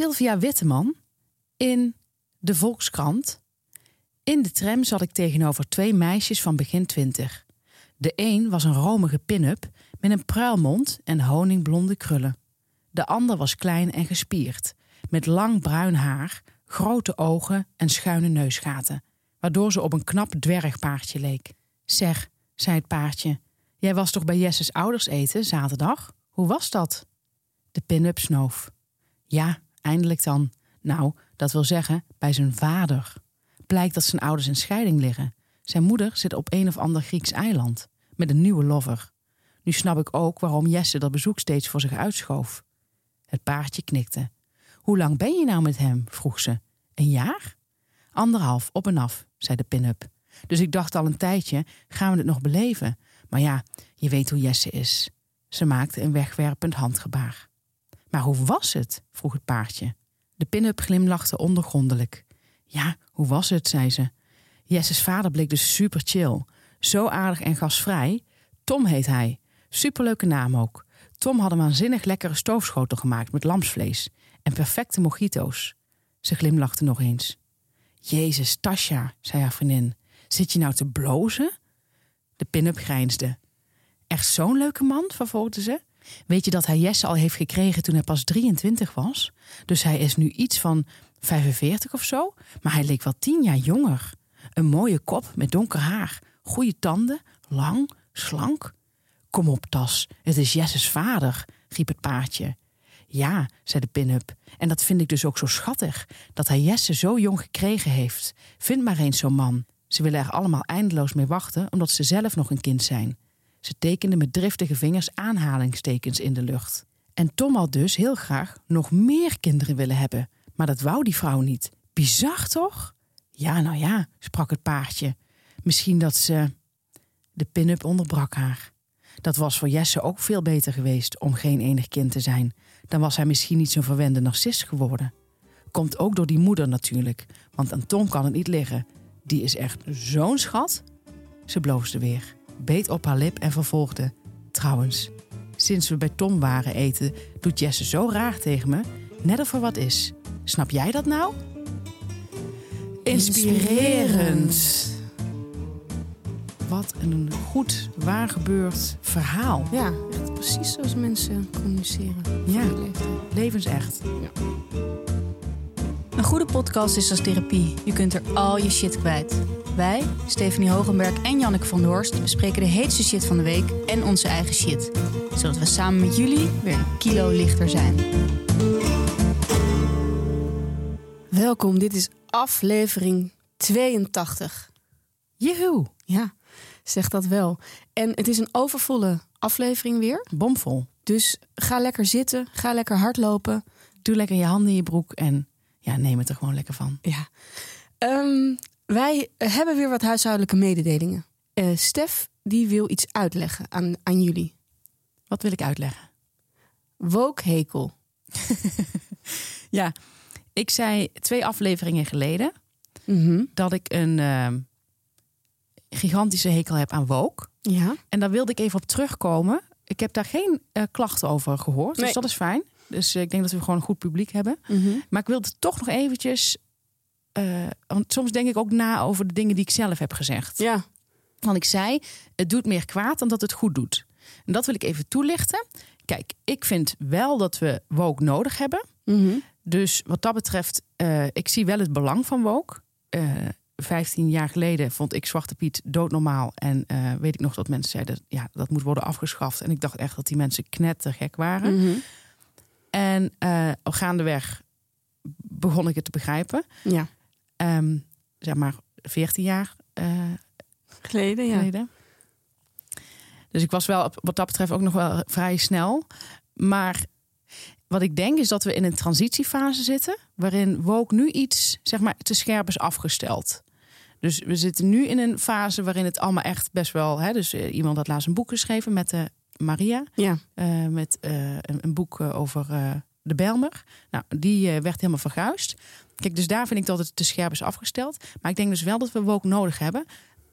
Sylvia Witteman in de Volkskrant. In de tram zat ik tegenover twee meisjes van begin twintig. De een was een romige pin-up met een pruilmond en honingblonde krullen. De ander was klein en gespierd, met lang bruin haar, grote ogen en schuine neusgaten, waardoor ze op een knap dwergpaardje leek. Zeg, zei het paardje, jij was toch bij Jesse's ouders eten zaterdag? Hoe was dat? De pin-up snoof. Ja, eindelijk dan. Nou, dat wil zeggen, bij zijn vader. Blijkt dat zijn ouders in scheiding liggen. Zijn moeder zit op een of ander Grieks eiland. Met een nieuwe lover. Nu snap ik ook waarom Jesse dat bezoek steeds voor zich uitschoof. Het paardje knikte. Hoe lang ben je nou met hem? vroeg ze. Een jaar? Anderhalf, op en af, zei de pin-up. Dus ik dacht al een tijdje, gaan we het nog beleven? Maar ja, je weet hoe Jesse is. Ze maakte een wegwerpend handgebaar. Maar hoe was het? vroeg het paardje. De pin-up glimlachte ondergrondelijk. Ja, hoe was het? zei ze. Jesse's vader bleek dus super chill. Zo aardig en gasvrij. Tom heet hij. Superleuke naam ook. Tom had een waanzinnig lekkere stoofschotel gemaakt met lamsvlees. En perfecte mojito's. Ze glimlachte nog eens. Jezus, Tasja, zei haar vriendin. Zit je nou te blozen? De pin-up grijnsde. Echt zo'n leuke man, vervolgde ze. Weet je dat hij Jesse al heeft gekregen toen hij pas 23 was? Dus hij is nu iets van 45 of zo, maar hij leek wel tien jaar jonger. Een mooie kop met donker haar, goede tanden, lang, slank. Kom op, Tas, het is Jesses vader, riep het paardje. Ja, zei de pin-up, en dat vind ik dus ook zo schattig, dat hij Jesse zo jong gekregen heeft. Vind maar eens zo'n man. Ze willen er allemaal eindeloos mee wachten, omdat ze zelf nog een kind zijn. Ze tekende met driftige vingers aanhalingstekens in de lucht. En Tom had dus heel graag nog meer kinderen willen hebben. Maar dat wou die vrouw niet. Bizar toch? Ja, nou ja, sprak het paardje. Misschien dat ze. De pin-up onderbrak haar. Dat was voor Jesse ook veel beter geweest om geen enig kind te zijn. Dan was hij misschien niet zo'n verwende narcist geworden. Komt ook door die moeder natuurlijk, want aan Tom kan het niet liggen. Die is echt zo'n schat. Ze bloosde weer beet op haar lip en vervolgde: Trouwens, sinds we bij Tom waren eten, doet Jesse zo raar tegen me, net of er wat is. Snap jij dat nou? Inspirerend. Wat een goed, waargebeurd verhaal. Ja, echt precies zoals mensen communiceren. Ja, levensecht. Ja. Een goede podcast is als therapie. Je kunt er al je shit kwijt. Wij, Stephanie Hogenberg en Janneke van der Horst, bespreken de heetste shit van de week en onze eigen shit. Zodat we samen met jullie weer een kilo lichter zijn. Welkom, dit is aflevering 82. Joehoe. Ja, zeg dat wel. En het is een overvolle aflevering weer. Bomvol. Dus ga lekker zitten, ga lekker hardlopen. Doe lekker je handen in je broek en ja, neem het er gewoon lekker van. Ja. Um, wij hebben weer wat huishoudelijke mededelingen. Uh, Stef, die wil iets uitleggen aan, aan jullie. Wat wil ik uitleggen? Wookhekel. ja, ik zei twee afleveringen geleden mhm. dat ik een uh, gigantische hekel heb aan wook. Ja. En daar wilde ik even op terugkomen. Ik heb daar geen uh, klachten over gehoord, dus dat is fijn. Dus ik denk dat we gewoon een goed publiek hebben. Mhm. Maar ik wilde toch nog eventjes uh, want soms denk ik ook na over de dingen die ik zelf heb gezegd. Ja. Want ik zei, het doet meer kwaad dan dat het goed doet. En dat wil ik even toelichten. Kijk, ik vind wel dat we woke nodig hebben. Mhm. Dus wat dat betreft, uh, ik zie wel het belang van woke. Uh, eh, 15 jaar geleden vond ik Zwarte Piet doodnormaal. En uh, weet ik nog dat mensen zeiden, ja, dat moet worden afgeschaft. En ik dacht echt dat die mensen knettergek waren. Mm -hmm. En gaandeweg begon ik het te begrijpen. Ja. Um, zeg maar 14 jaar uh, geleden, ja. geleden. Dus ik was wel wat dat betreft ook nog wel vrij snel. Maar wat ik denk is dat we in een transitiefase zitten, waarin woke nu iets zeg maar te scherp is afgesteld. Dus we zitten nu in een fase waarin het allemaal echt best wel. Hè, dus uh, iemand had laatst een boek geschreven met de uh, Maria. Ja. Uh, met een, een, boek over de Belmer. Nou, die werd helemaal verguisd. Kijk, dus daar vind ik dat het te scherp is afgesteld. Maar ik denk dus wel dat we woke nodig hebben.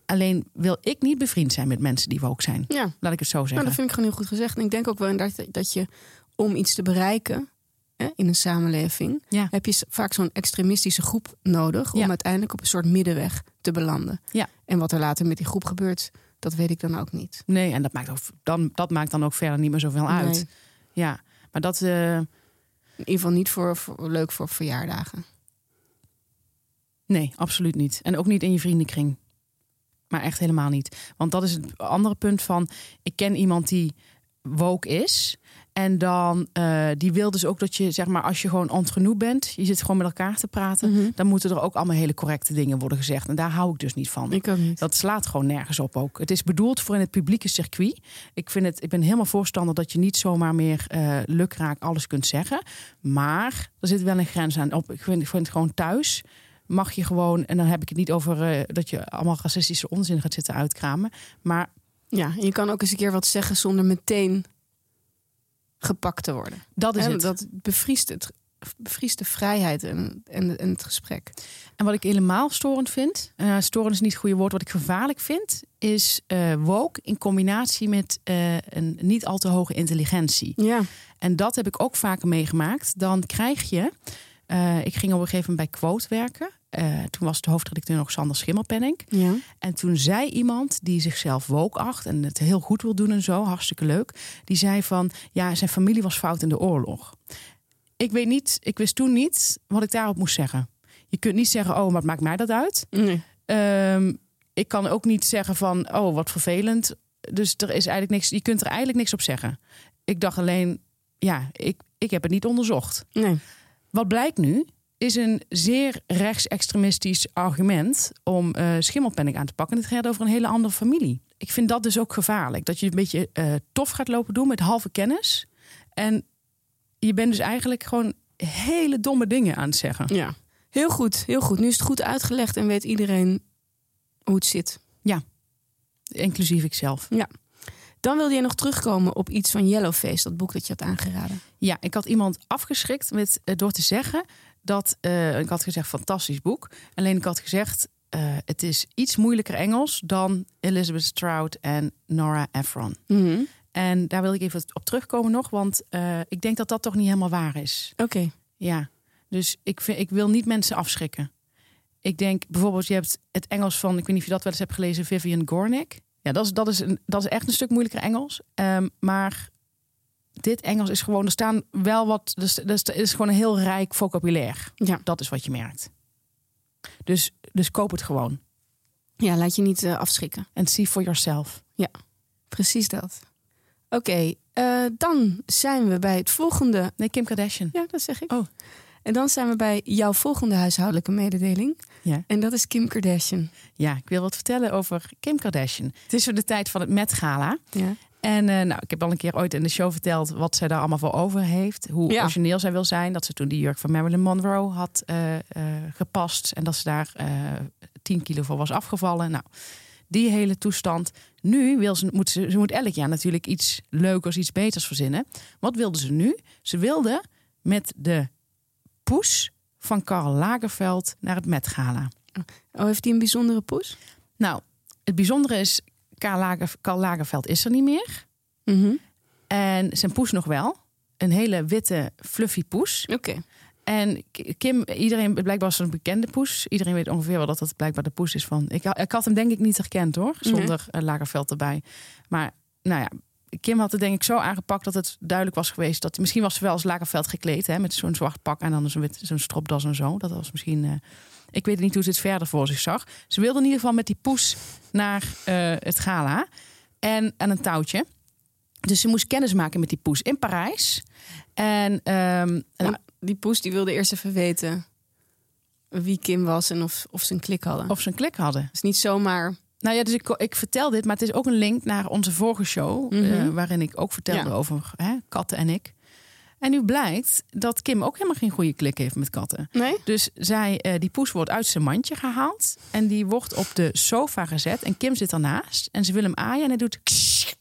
Alleen wil ik niet bevriend zijn met mensen die woke zijn. Ja. Laat ik het zo zeggen. Nou, dat vind ik gewoon heel goed gezegd. En ik denk ook wel dat, dat je om iets te bereiken, hè, in een samenleving, Ja. heb je vaak zo'n extremistische groep nodig om Ja. uiteindelijk op een soort middenweg te belanden. Ja. En wat er later met die groep gebeurt, dat weet ik dan ook niet. Nee, en dat maakt, ook, dan, dat maakt dan ook verder niet meer zoveel uit. Nee. Ja, maar dat... eh, In ieder geval niet voor, voor- leuk voor verjaardagen. Nee, absoluut niet. En ook niet in je vriendenkring. Maar echt helemaal niet. Want dat is het andere punt van... Ik ken iemand die woke is. En dan, eh, die wil dus ook dat je, zeg maar, als je gewoon entre nous bent... je zit gewoon met elkaar te praten... Mhm. dan moeten er ook allemaal hele correcte dingen worden gezegd. En daar hou ik dus niet van. Ik ook niet. Dat slaat gewoon nergens op ook. Het is bedoeld voor in het publieke circuit. Ik, vind het, ik ben helemaal voorstander dat je niet zomaar meer eh lukraak alles kunt zeggen. Maar er zit wel een grens aan. Op, ik, vind, ik vind het gewoon thuis mag je gewoon... en dan heb ik het niet over eh, dat je allemaal racistische onzin gaat zitten uitkramen. Maar Ja, en je kan ook eens een keer wat zeggen zonder meteen gepakt te worden. dat is Hè, het. Dat bevriest, het, bevriest de vrijheid en, en, en het gesprek. En wat ik helemaal storend vind, eh storend is niet het goede woord, wat ik gevaarlijk vind, is eh woke in combinatie met eh, een niet al te hoge intelligentie. Ja. En dat heb ik ook vaker meegemaakt. Dan krijg je. Eh, ik ging op een gegeven moment bij Quote werken. Eh, toen was de hoofdredacteur nog Sander Schimmelpenning. ja. En toen zei iemand die zichzelf woke acht en het heel goed wil doen en zo, hartstikke leuk. Die zei van, ja, zijn familie was fout in de oorlog. Ik weet niet, ik wist toen niet wat ik daarop moest zeggen. Je kunt niet zeggen, oh, wat maakt mij dat uit? Nee. Ehm, ik kan ook niet zeggen van, oh, wat vervelend. Dus er is eigenlijk niks, je kunt er eigenlijk niks op zeggen. Ik dacht alleen, ja, ik, ik heb het niet onderzocht. nee. Wat blijkt nu, is een zeer rechtsextremistisch argument om eh schimmelpenning aan te pakken. En het gaat over een hele andere familie. Ik vind dat dus ook gevaarlijk. Dat je een beetje eh, tof gaat lopen doen met halve kennis. En je bent dus eigenlijk gewoon hele domme dingen aan het zeggen. Ja. Heel goed, heel goed. Nu is het goed uitgelegd en weet iedereen hoe het zit. Inclusief ikzelf. Dan wilde je nog terugkomen op iets van Yellowface, dat boek dat je had aangeraden. Ja, ik had iemand afgeschrikt met, eh, door te zeggen dat... eh, ik had gezegd, fantastisch boek. Alleen ik had gezegd, eh, het is iets moeilijker Engels... dan Elizabeth Strout en Nora Ephron. Mhm. En daar wil ik even op terugkomen nog, want ik denk dat dat toch niet helemaal waar is. Oké. Ja, dus ik, vind, ik wil niet mensen afschrikken. Ik denk bijvoorbeeld, je hebt het Engels van, ik weet niet of je dat wel eens hebt gelezen, Vivian Gornick. Ja, dat is, dat is, een, dat is echt een stuk moeilijker Engels. Ehm, maar dit Engels is gewoon, er staan wel wat, dus, dus er is gewoon een heel rijk vocabulaire. Ja. Dat is wat je merkt. Dus, dus koop het gewoon. ja, laat je niet eh, afschrikken. En see for yourself. Precies dat. Oké, eh, dan zijn we bij het volgende. Nee, Kim Kardashian. Ja, dat zeg ik. Oh. En dan zijn we bij jouw volgende huishoudelijke mededeling. Ja. En dat is Kim Kardashian. Ja, ik wil wat vertellen over Kim Kardashian. Het is weer de tijd van het Met Gala. Ja. En eh, nou, ik heb al een keer ooit in de show verteld wat zij daar allemaal voor over heeft. Hoe Ja. origineel zij wil zijn. Dat ze toen die jurk van Marilyn Monroe had eh, eh, gepast. En dat ze daar eh 10 kilo voor was afgevallen. Nou, die hele toestand. Nu wil ze, moet ze, ze moet elk jaar natuurlijk iets leukers, iets beters verzinnen. Wat wilde ze nu? Ze wilde met de poes van Karl Lagerfeld naar het Met Gala. Oh, heeft hij een bijzondere poes? Nou, het bijzondere is, Karl, Lager, Karl Lagerfeld is er niet meer. Mhm. En zijn poes nog wel. Een hele witte, fluffy poes. Oké. En Kim, iedereen, blijkbaar was een bekende poes. Iedereen weet ongeveer wel dat dat blijkbaar de poes is van... Ik, ha- ik had hem denk ik niet herkend hoor, zonder eh, Lagerfeld erbij. Maar nou ja, Kim had het denk ik zo aangepakt dat het duidelijk was geweest... dat misschien was ze wel als Lagerfeld gekleed, hè, met zo'n zwart pak... en dan zo'n wit- zo'n stropdas en zo. Dat was misschien... eh, ik weet niet hoe ze het verder voor zich zag. Ze wilde in ieder geval met die poes naar eh, het gala. En aan een touwtje. Dus ze moest kennis maken met die poes in Parijs. En ehm, nou, En die poes die wilde eerst even weten wie Kim was en of, of ze een klik hadden. of ze een klik hadden. Is niet zomaar... Nou ja, dus ik, ik vertel dit, maar het is ook een link naar onze vorige show. Mhm. eh, waarin ik ook vertelde Ja. over hè, katten en ik. En nu blijkt dat Kim ook helemaal geen goede klik heeft met katten. Nee? Dus zij, eh, die poes wordt uit zijn mandje gehaald. En die wordt op de sofa gezet. En Kim zit ernaast. En ze wil hem aaien. En hij doet... ksh.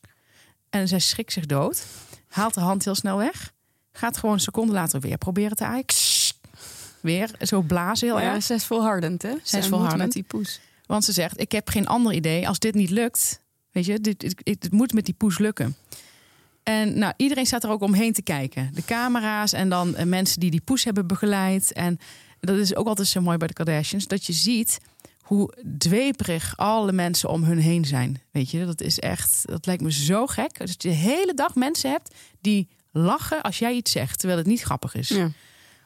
En zij schrikt zich dood. Haalt de hand heel snel weg. Gaat gewoon een seconde later weer proberen te aaien. Ksh. Weer zo blazen heel ja, erg. zij is volhardend, hè? Zij is volhardend. met die poes. Want ze zegt, ik heb geen ander idee. Als dit niet lukt, weet je, dit, dit moet met die poes lukken. En nou, iedereen staat er ook omheen te kijken. De camera's en dan eh, mensen die die poes hebben begeleid. En dat is ook altijd zo mooi bij de Kardashians. Dat je ziet hoe dweperig alle mensen om hun heen zijn. Weet je, dat is echt, dat lijkt me zo gek. Dat je de hele dag mensen hebt die lachen als jij iets zegt, terwijl het niet grappig is. Ja.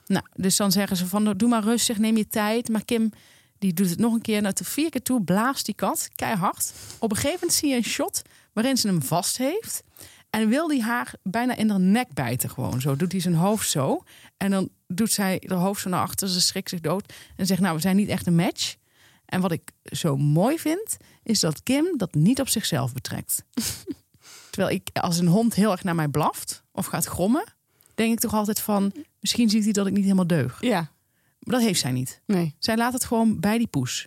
Nou, dus dan zeggen ze van, doe maar rustig, neem je tijd. Maar Kim, die doet het nog een keer. Nou, de vier keer toe blaast die kat keihard. Op een gegeven moment zie je een shot waarin ze hem vast heeft. En wil die haar bijna in haar nek bijten gewoon. Zo doet hij zijn hoofd zo. En dan doet zij haar hoofd zo naar achter. Ze schrikt zich dood. En zegt, nou, we zijn niet echt een match. En wat ik zo mooi vind, is dat Kim dat niet op zichzelf betrekt. Terwijl ik, als een hond heel erg naar mij blaft of gaat grommen, denk ik toch altijd van, misschien ziet hij dat ik niet helemaal deug. Ja, Maar dat heeft zij niet. nee. Zij laat het gewoon bij die poes.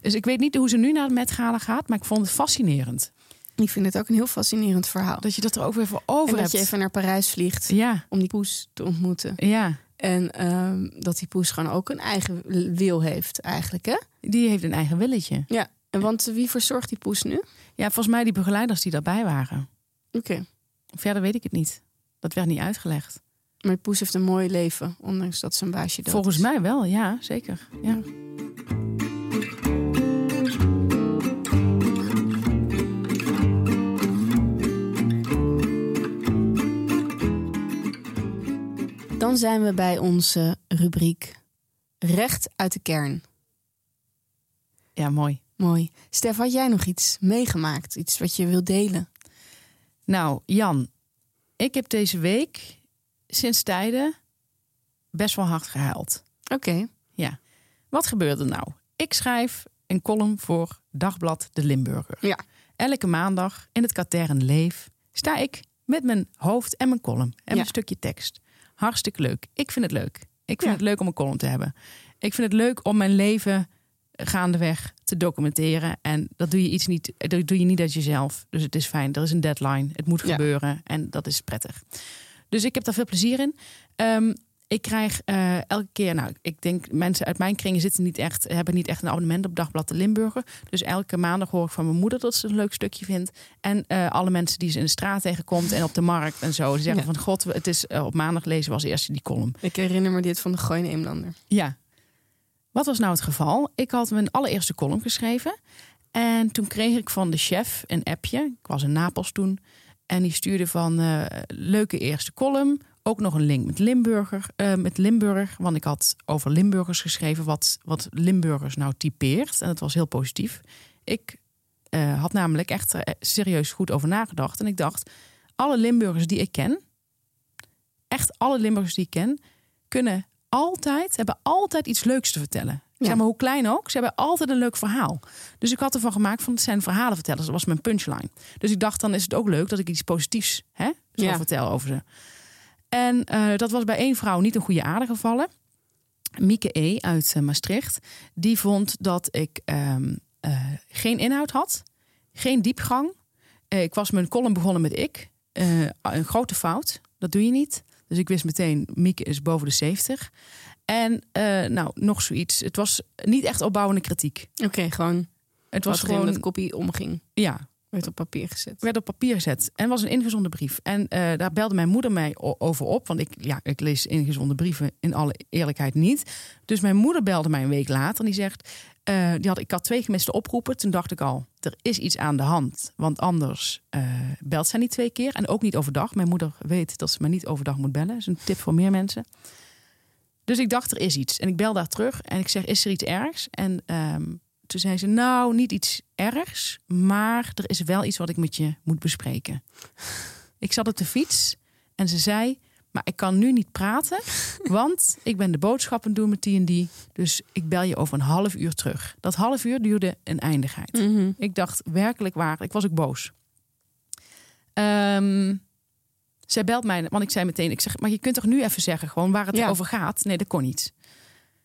Dus ik weet niet hoe ze nu naar de Met Gala gaat, maar ik vond het fascinerend. Ik vind het ook een heel fascinerend verhaal. Dat je dat er ook weer voor over en dat hebt. je even naar Parijs vliegt Ja, om die poes te ontmoeten. ja. En ehm, dat die poes gewoon ook een eigen wil heeft eigenlijk, hè? Die heeft een eigen willetje. Ja. En want wie verzorgt die poes nu? Ja, volgens mij die begeleiders die daarbij waren. Oké. Verder weet ik het niet. Dat werd niet uitgelegd. Maar poes heeft een mooi leven, ondanks dat zijn baasje dood Volgens is. mij wel, ja, zeker. Ja. Dan zijn we bij onze rubriek Recht uit de kern. ja, mooi. Mooi. Stef, had jij nog iets meegemaakt? Iets wat je wilt delen? Nou, Jan, ik heb deze week sinds tijden best wel hard gehuild. Oké. Ja. Wat gebeurde nou? Ik schrijf een column voor Dagblad De Limburger. Ja. Elke maandag in het katern Leef sta ik met mijn hoofd en mijn column en Ja. een stukje tekst. Hartstikke leuk. Ik vind het leuk. Ik vind Ja. het leuk om een column te hebben. Ik vind het leuk om mijn leven gaandeweg te documenteren. En dat doe je iets niet, dat doe je niet uit jezelf. Dus het is fijn. Er is een deadline. Het moet Ja. gebeuren. En dat is prettig. Dus ik heb daar veel plezier in. Ehm, ik krijg eh, elke keer, nou, ik denk mensen uit mijn kringen zitten niet echt, hebben niet echt een abonnement op Dagblad de Limburger. Dus elke maandag hoor ik van mijn moeder dat ze een leuk stukje vindt. En eh, alle mensen die ze in de straat tegenkomt en op de markt en zo. Zeggen Ja. van god, het is eh, op maandag lezen we als eerste die column. Ik herinner me dit van de Gooine Eemlander. Ja. Wat was nou het geval? Ik had mijn allereerste column geschreven. En toen kreeg ik van de chef een appje. Ik was in Napels toen. En die stuurde van eh, leuke eerste column. Ook nog een link met Limburger. eh, met Limburg. Want ik had over Limburgers geschreven. Wat, wat Limburgers nou typeert. En dat was heel positief. Ik eh, had namelijk echt er serieus goed over nagedacht. En ik dacht, alle Limburgers die ik ken. Echt alle Limburgers die ik ken. Kunnen altijd, hebben altijd iets leuks te vertellen. Ja. Zeg maar hoe klein ook, ze hebben altijd een leuk verhaal. Dus ik had ervan gemaakt van het zijn verhalenvertellers. Dat was mijn punchline. Dus ik dacht dan is het ook leuk dat ik iets positiefs hè, zo Ja. vertel over ze. En eh, dat was bij één vrouw niet een goede aarde gevallen. Mieke E. uit eh, Maastricht. Die vond dat ik ehm, eh, geen inhoud had. Geen diepgang. Ik was mijn column begonnen met ik. Een grote fout. Dat doe je niet. Dus ik wist meteen, Mieke is boven de 70. En eh, nou, nog zoiets. Het was niet echt opbouwende kritiek. Oké, gewoon Het was gewoon, dat kopie omging. ja, Werd op papier gezet. werd op papier gezet. En was een ingezonden brief. En eh, daar belde mijn moeder mij over op. Want ik, ja, ik lees ingezonden brieven in alle eerlijkheid niet. Dus mijn moeder belde mij een week later. En die zegt, eh, die had, ik had twee gemiste oproepen. Toen dacht ik al, er is iets aan de hand. Want anders eh, belt zij niet twee keer. En ook niet overdag. Mijn moeder weet dat ze me niet overdag moet bellen. Dat is een tip voor meer mensen. Dus ik dacht, er is iets. En ik bel daar terug en ik zeg, is er iets ergs? En ehm, toen zei ze, nou, niet iets ergs, maar er is wel iets wat ik met je moet bespreken. ik zat op de fiets en ze zei, maar ik kan nu niet praten, want ik ben de boodschappen doen met die en die. Dus ik bel je over een half uur terug. Dat half uur duurde een eindigheid. Mhm. Ik dacht werkelijk waar, ik was ook boos. Ehm, zij belt mij, want ik zei meteen, ik zeg, maar je kunt toch nu even zeggen gewoon waar het Ja. over gaat? Nee, dat kon niet.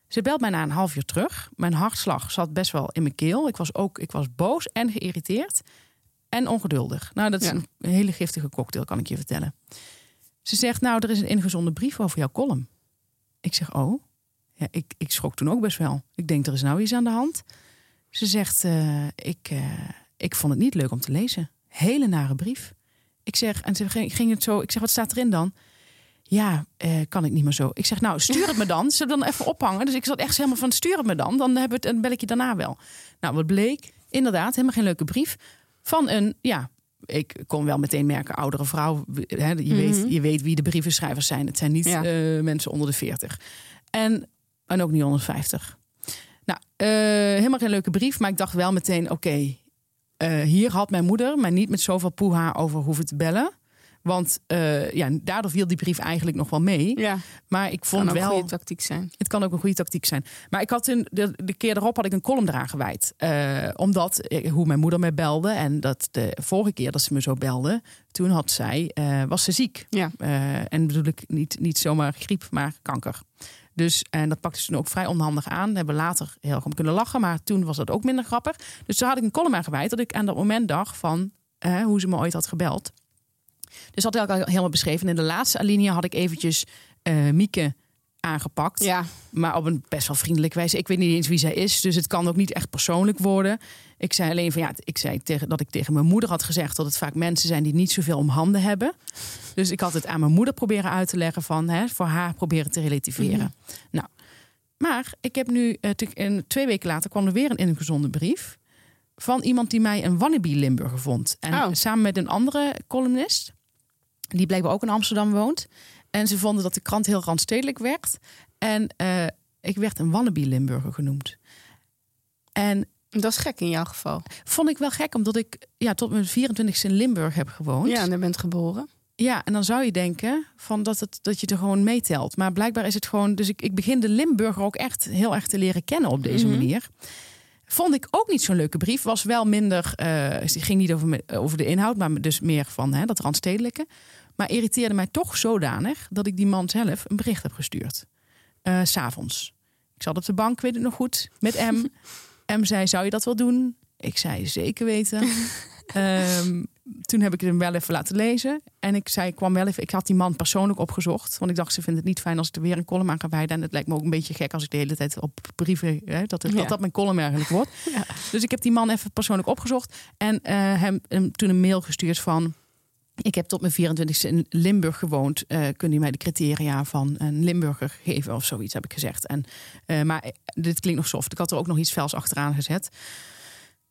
Ze belt mij na een half uur terug. Mijn hartslag zat best wel in mijn keel. Ik was ook, ik was boos en geïrriteerd en ongeduldig. Nou, dat is Ja. een hele giftige cocktail, kan ik je vertellen. Ze zegt, nou, er is een ingezonden brief over jouw column. Ik zeg, oh. Ja, ik, ik schrok toen ook best wel. Ik denk, er is nou iets aan de hand. Ze zegt, eh, ik, eh, ik vond het niet leuk om te lezen. Hele nare brief. Ik zeg, en ze ging, het zo. Ik zeg, wat staat erin dan? Ja, eh, kan ik niet meer zo. Ik zeg, nou, stuur het me dan. We dan even ophangen? Dus ik zat echt helemaal van, stuur het me dan. Dan, hebben het, dan bel ik je daarna wel. Nou, wat bleek? Inderdaad, helemaal geen leuke brief. Van een, ja, ik kon wel meteen merken, oudere vrouw. Hè, je, weet, Mhm. je weet wie de brievenschrijvers zijn. Het zijn niet Ja. eh, mensen onder de 40. En, en ook niet onder de 50. Nou, eh, helemaal geen leuke brief. Maar ik dacht wel meteen, oké, eh, hier had mijn moeder mij niet met zoveel poeha over hoeven te bellen. Want eh, ja, daardoor viel die brief eigenlijk nog wel mee. Ja, Maar ik vond kan ook wel. goede tactiek zijn. Het kan ook een goede tactiek zijn. Maar ik had toen, de, de keer erop had ik een column eraan gewijd. Eh, omdat, eh, hoe mijn moeder mij belde. En dat de vorige keer dat ze me zo belde. Toen had zij, was ze ziek. Ja. En bedoel ik niet, niet zomaar griep, maar kanker. Dus, en dat pakte ze toen ook vrij onhandig aan. Daar hebben we later heel erg om kunnen lachen. Maar toen was dat ook minder grappig. Dus toen had ik een column aan gewijd. Dat ik aan dat moment dacht van hoe ze me ooit had gebeld. Dus dat had ik al helemaal beschreven. En in de laatste alinea had ik eventjes eh, Mieke aangepakt. Ja, Maar op een best wel vriendelijke wijze. Ik weet niet eens wie zij is, dus het kan ook niet echt persoonlijk worden. Ik zei alleen van ja, ik zei tegen, dat ik tegen mijn moeder had gezegd dat het vaak mensen zijn die niet zoveel om handen hebben. Dus ik had het aan mijn moeder proberen uit te leggen van hè, voor haar proberen te relativeren. Nou, maar ik heb nu eh, twee weken later kwam er weer een ingezonde brief van iemand die mij een wannabe Limburger vond. En Oh. samen met een andere columnist, die blijkbaar ook in Amsterdam woont. En ze vonden dat de krant heel randstedelijk werd. En eh, ik werd een wannabe Limburger genoemd. En dat is gek in jouw geval. vond ik wel gek, omdat ik ja, tot mijn 24 in Limburg heb gewoond. Ja, en daar bent geboren. Ja, en dan zou je denken van dat, het, dat je er gewoon meetelt. Maar blijkbaar is het gewoon. Dus ik, ik begin de Limburger ook echt heel erg te leren kennen op deze Mhm. manier. Vond ik ook niet zo'n leuke brief. Was wel minder. het ging niet over, over de inhoud, maar dus meer van hè, dat randstedelijke. Maar irriteerde mij toch zodanig dat ik die man zelf een bericht heb gestuurd. Eh, s S'avonds. Ik zat op de bank, weet het nog goed, met M. M zei: Zou je dat wel doen? Ik zei: Zeker weten. Ehm, toen heb ik hem wel even laten lezen. En ik zei, ik kwam wel even. Ik had die man persoonlijk opgezocht. Want ik dacht, ze vindt het niet fijn als ik er weer een column aan ga wijden. En het lijkt me ook een beetje gek als ik de hele tijd op brieven. Hè, dat, het, Ja. dat dat mijn column eigenlijk wordt. Dus ik heb die man even persoonlijk opgezocht. En eh, hem, hem toen een mail gestuurd van. Ik heb tot mijn 24e in Limburg gewoond. Eh kun je mij de criteria van een Limburger geven of zoiets, heb ik gezegd. En, eh, maar eh, dit klinkt nog soft. Ik had er ook nog iets vels achteraan gezet.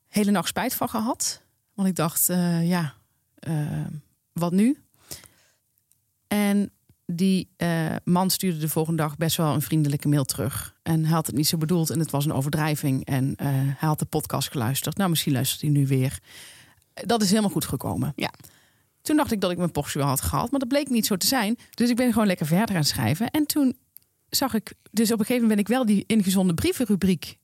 Hele nacht spijt van gehad. Want ik dacht, ja, wat nu? En die man stuurde de volgende dag best wel een vriendelijke mail terug. En hij had het niet zo bedoeld en het was een overdrijving. En hij had de podcast geluisterd. Nou, misschien luistert hij nu weer. Dat is helemaal goed gekomen. Ja. Toen dacht ik dat ik mijn wel had gehad, maar dat bleek niet zo te zijn. Dus ik ben gewoon lekker verder gaan schrijven. En toen zag ik, dus op een gegeven moment ben ik wel die ingezonde brievenrubriek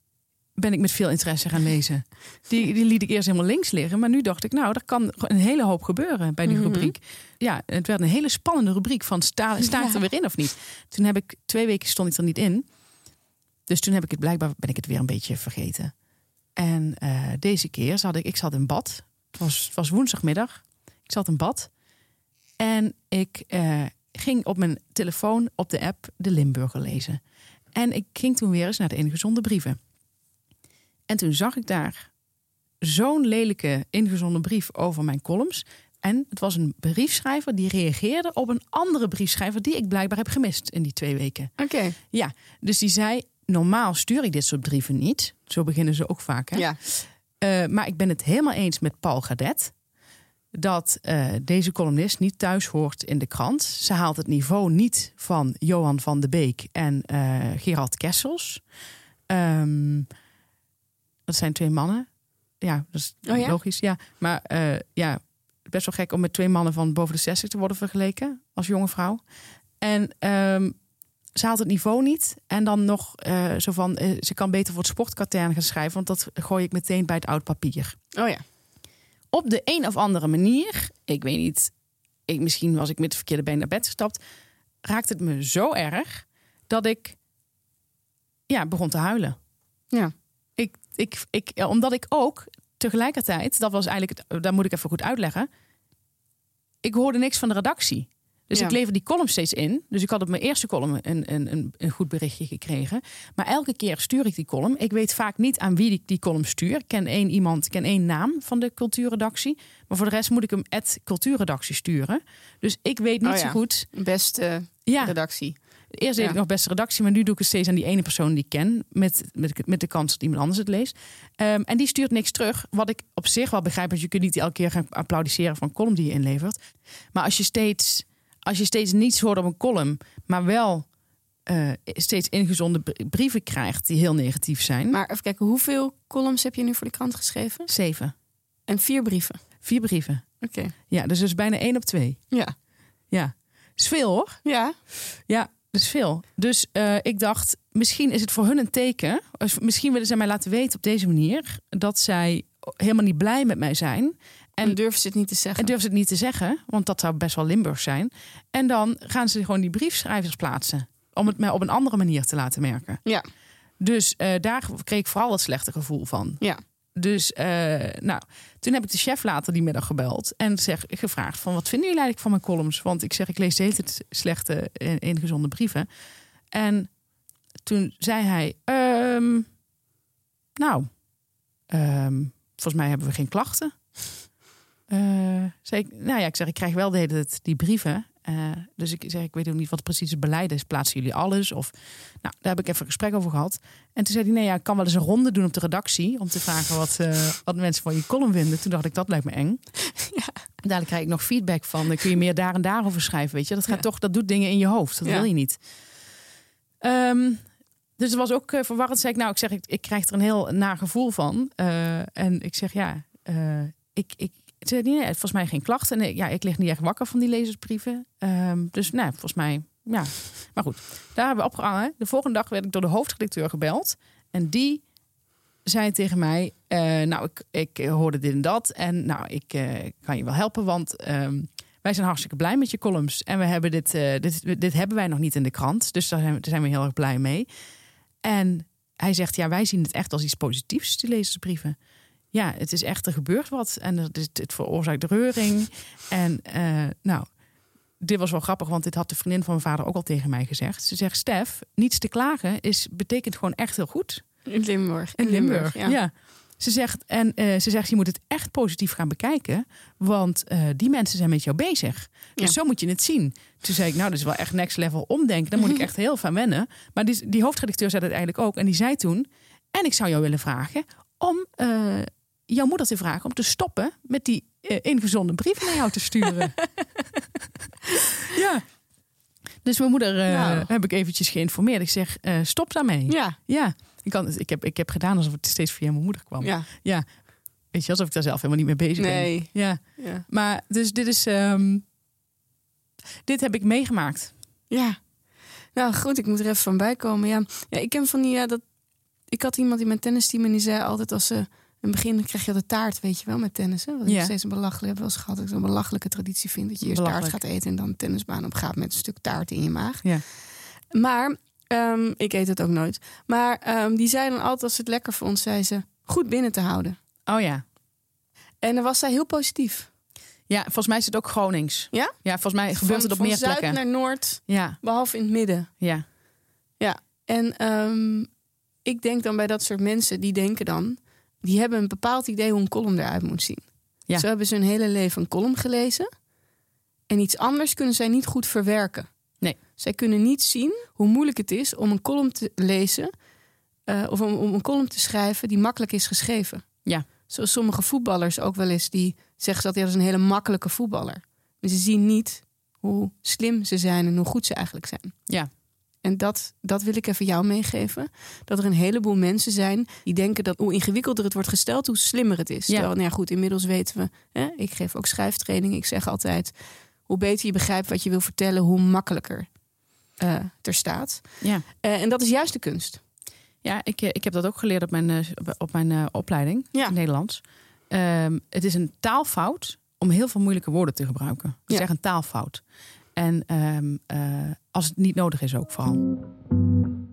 ben ik met veel interesse gaan lezen. Die, die liet ik eerst helemaal links liggen. Maar nu dacht ik, nou, er kan een hele hoop gebeuren bij die Mhm. rubriek. Ja, het werd een hele spannende rubriek van sta, sta ik er weer in of niet? Toen heb ik, twee weken stond ik er niet in. Dus toen heb ik het blijkbaar, ben ik het weer een beetje vergeten. En eh, deze keer zat ik, ik zat in bad. Het was, het was woensdagmiddag. Ik zat in bad. En ik eh, ging op mijn telefoon op de app de Limburger lezen. En ik ging toen weer eens naar de ingezonde brieven. En toen zag ik daar zo'n lelijke ingezonde brief over mijn columns. En het was een briefschrijver die reageerde op een andere briefschrijver die ik blijkbaar heb gemist in die twee weken. Oké. Ja, dus die zei: Normaal stuur ik dit soort brieven niet. Zo beginnen ze ook vaak. Hè? Ja. Eh, maar ik ben het helemaal eens met Paul Gadet. Dat eh, deze columnist niet thuis hoort in de krant. Ze haalt het niveau niet van Johan van de Beek en eh, Gerard Kessels. Ehm, dat zijn twee mannen. Ja, dat is Oh ja? logisch. Ja, maar eh, ja, best wel gek om met twee mannen van boven de 60 te worden vergeleken als jonge vrouw. En ehm, ze haalt het niveau niet. En dan nog zo van, ze kan beter voor het sportkatern gaan schrijven, want dat gooi ik meteen bij het oud papier. Oh ja. Op de een of andere manier, ik weet niet, ik, misschien was ik met het verkeerde been naar bed gestapt, raakte het me zo erg dat ik ja, begon te huilen. Ja. Ik, ik, ik, ja, omdat ik ook tegelijkertijd, dat was eigenlijk, het, daar moet ik even goed uitleggen. Ik hoorde niks van de redactie. Dus Ja. ik lever die column steeds in. Dus ik had op mijn eerste column een, een, een, een goed berichtje gekregen. Maar elke keer stuur ik die column. Ik weet vaak niet aan wie ik die column stuur. Ik ken één iemand, ik ken één naam van de cultuurredactie. Maar voor de rest moet ik hem at cultuurredactie sturen. Dus ik weet niet Oh ja. zo goed. Beste Ja, redactie. Eerst deed ik nog beste redactie, maar nu doe ik het steeds aan die ene persoon die ik ken. Met, met, met de kans dat iemand anders het leest. Ehm, en die stuurt niks terug. Wat ik op zich wel begrijp, want je kunt niet elke keer gaan applaudisseren van een column die je inlevert. Maar als je steeds, als je steeds niets hoort op een column, maar wel eh, steeds ingezonde br- brieven krijgt die heel negatief zijn. Maar even kijken, hoeveel columns heb je nu voor de krant geschreven? Zeven. En vier brieven. Vier brieven. Oké. Ja, dus dat is bijna één op twee. Ja. Ja. is veel hoor. Ja. Ja, dat is veel. Dus eh, ik dacht, misschien is het voor hun een teken. Misschien willen zij mij laten weten op deze manier dat zij helemaal niet blij met mij zijn. En En, durven ze het niet te zeggen. en durven ze het niet te zeggen, want dat zou best wel Limburg zijn. En dan gaan ze gewoon die briefschrijvers plaatsen. Om het mij op een andere manier te laten merken. Ja. Dus eh, daar kreeg ik vooral het slechte gevoel van. Ja. Dus eh, nou, toen heb ik de chef later die middag gebeld en zeg, gevraagd van wat vinden jullie eigenlijk van mijn columns? Want ik zeg, ik lees de hele tijd slechte eh, ingezonde brieven. En toen zei hij, ehm, nou, ehm, volgens mij hebben we geen klachten. Zei ik, nou ja, ik zeg, ik krijg wel de hele tijd die brieven. Eh, dus ik zeg, ik weet ook niet wat precies het beleid is. Plaatsen jullie alles? Of, nou, daar heb ik even een gesprek over gehad. En toen zei hij, nee, ja, ik kan wel eens een ronde doen op de redactie... om te vragen wat, eh, wat mensen van je column vinden. Toen dacht ik, dat lijkt me eng. Ja. Dadelijk krijg ik nog feedback van... dan kun je meer daar en daarover schrijven, weet je. Dat, gaat Ja. toch, dat doet dingen in je hoofd. Dat Ja. wil je niet. Ehm, dus het was ook verwarrend. Zei ik, nou, ik zeg, ik, ik krijg er een heel naar gevoel van. En ik zeg, ja, ik... ik zei hij, nee, volgens mij geen klachten. Nee, ja, ik lig niet echt wakker van die lezersbrieven. Ehm, dus nou, volgens mij, ja. Maar goed, daar hebben we opgehangen. De volgende dag werd ik door de hoofdredacteur gebeld. En die zei tegen mij, eh, nou, ik, ik hoorde dit en dat. En nou, ik eh, kan je wel helpen, want ehm, wij zijn hartstikke blij met je columns. En we hebben dit, eh, dit, dit hebben wij nog niet in de krant. Dus daar zijn, we- daar zijn we heel erg blij mee. En hij zegt, ja, wij zien het echt als iets positiefs, die lezersbrieven. Ja, het is echt, er gebeurt wat. En het, het veroorzaakt reuring. En eh, nou, dit was wel grappig, want dit had de vriendin van mijn vader ook al tegen mij gezegd. Ze zegt, Stef, niets te klagen is, betekent gewoon echt heel goed. In Limburg. In Limburg, ja. ja. Ze zegt, en eh, ze zegt, je moet het echt positief gaan bekijken. Want eh, die mensen zijn met jou bezig. Dus Ja. zo moet je het zien. Toen zei ik, nou, dat is wel echt next level omdenken. Daar moet ik echt heel van wennen. Maar die, die hoofdredacteur zei dat eigenlijk ook. En die zei toen, en ik zou jou willen vragen om jouw moeder te vragen om te stoppen met die eh, ingezonde brieven naar jou te sturen. ja. Dus mijn moeder eh, Nou. heb ik eventjes geïnformeerd. Ik zeg, eh, stop daarmee. Ja. Ja, ik, kan, ik, heb, ik heb gedaan alsof het steeds via mijn moeder kwam. Ja. Ja, weet je, alsof ik daar zelf helemaal niet mee bezig Nee. ben. Ja, Ja. maar dus dit is, ehm, dit heb ik meegemaakt. Ja. Nou goed, ik moet er even van bij komen. Ja, ja ik ken van die. Ja, dat, ik had iemand in mijn tennisteam en die zei altijd als ze. In het begin krijg je de taart, weet je wel, met tennissen. Wat ik Ja. nog steeds een belachelijk heb wel eens gehad. Dat ik zo'n belachelijke traditie vind. Dat je eerst taart gaat eten en dan de tennisbaan op gaat met een stuk taart in je maag. Ja. Maar, ehm, ik eet het ook nooit. Maar ehm, die zei dan altijd als ze het lekker vond, zei ze, goed binnen te houden. Oh ja. En dan was zij heel positief. Ja, volgens mij is het ook Gronings. Ja? Ja, volgens mij gebeurt van, het op van meer zuid plekken. naar noord, Ja, behalve in het midden. ja. En ehm, ik denk dan bij dat soort mensen, die denken dan... die hebben een bepaald idee hoe een column eruit moet zien. Ja. Zo hebben ze hun hele leven een column gelezen. En iets anders kunnen zij niet goed verwerken. Nee. Zij kunnen niet zien hoe moeilijk het is om een column te lezen... eh, of om, om een column te schrijven die makkelijk is geschreven. Ja. Zoals sommige voetballers ook wel eens, die zeggen dat hij is een hele makkelijke voetballer. Maar ze zien niet hoe slim ze zijn en hoe goed ze eigenlijk zijn. Ja. En dat, dat wil ik even jou meegeven. Dat er een heleboel mensen zijn die denken dat hoe ingewikkelder het wordt gesteld, hoe slimmer het is. Ja. Terwijl, nou ja, goed, inmiddels weten we, hè, ik geef ook schrijftraining. Ik zeg altijd, hoe beter je begrijpt wat je wil vertellen, hoe makkelijker eh er staat. Ja, Eh, en dat is juist de kunst. ja ik, eh, ik heb dat ook geleerd op mijn, op mijn opleiding Ja. in Nederlands. Ehm, het is een taalfout om heel veel moeilijke woorden te gebruiken. Het is Ja. echt een taalfout. En ehm, eh, als het niet nodig is ook vooral.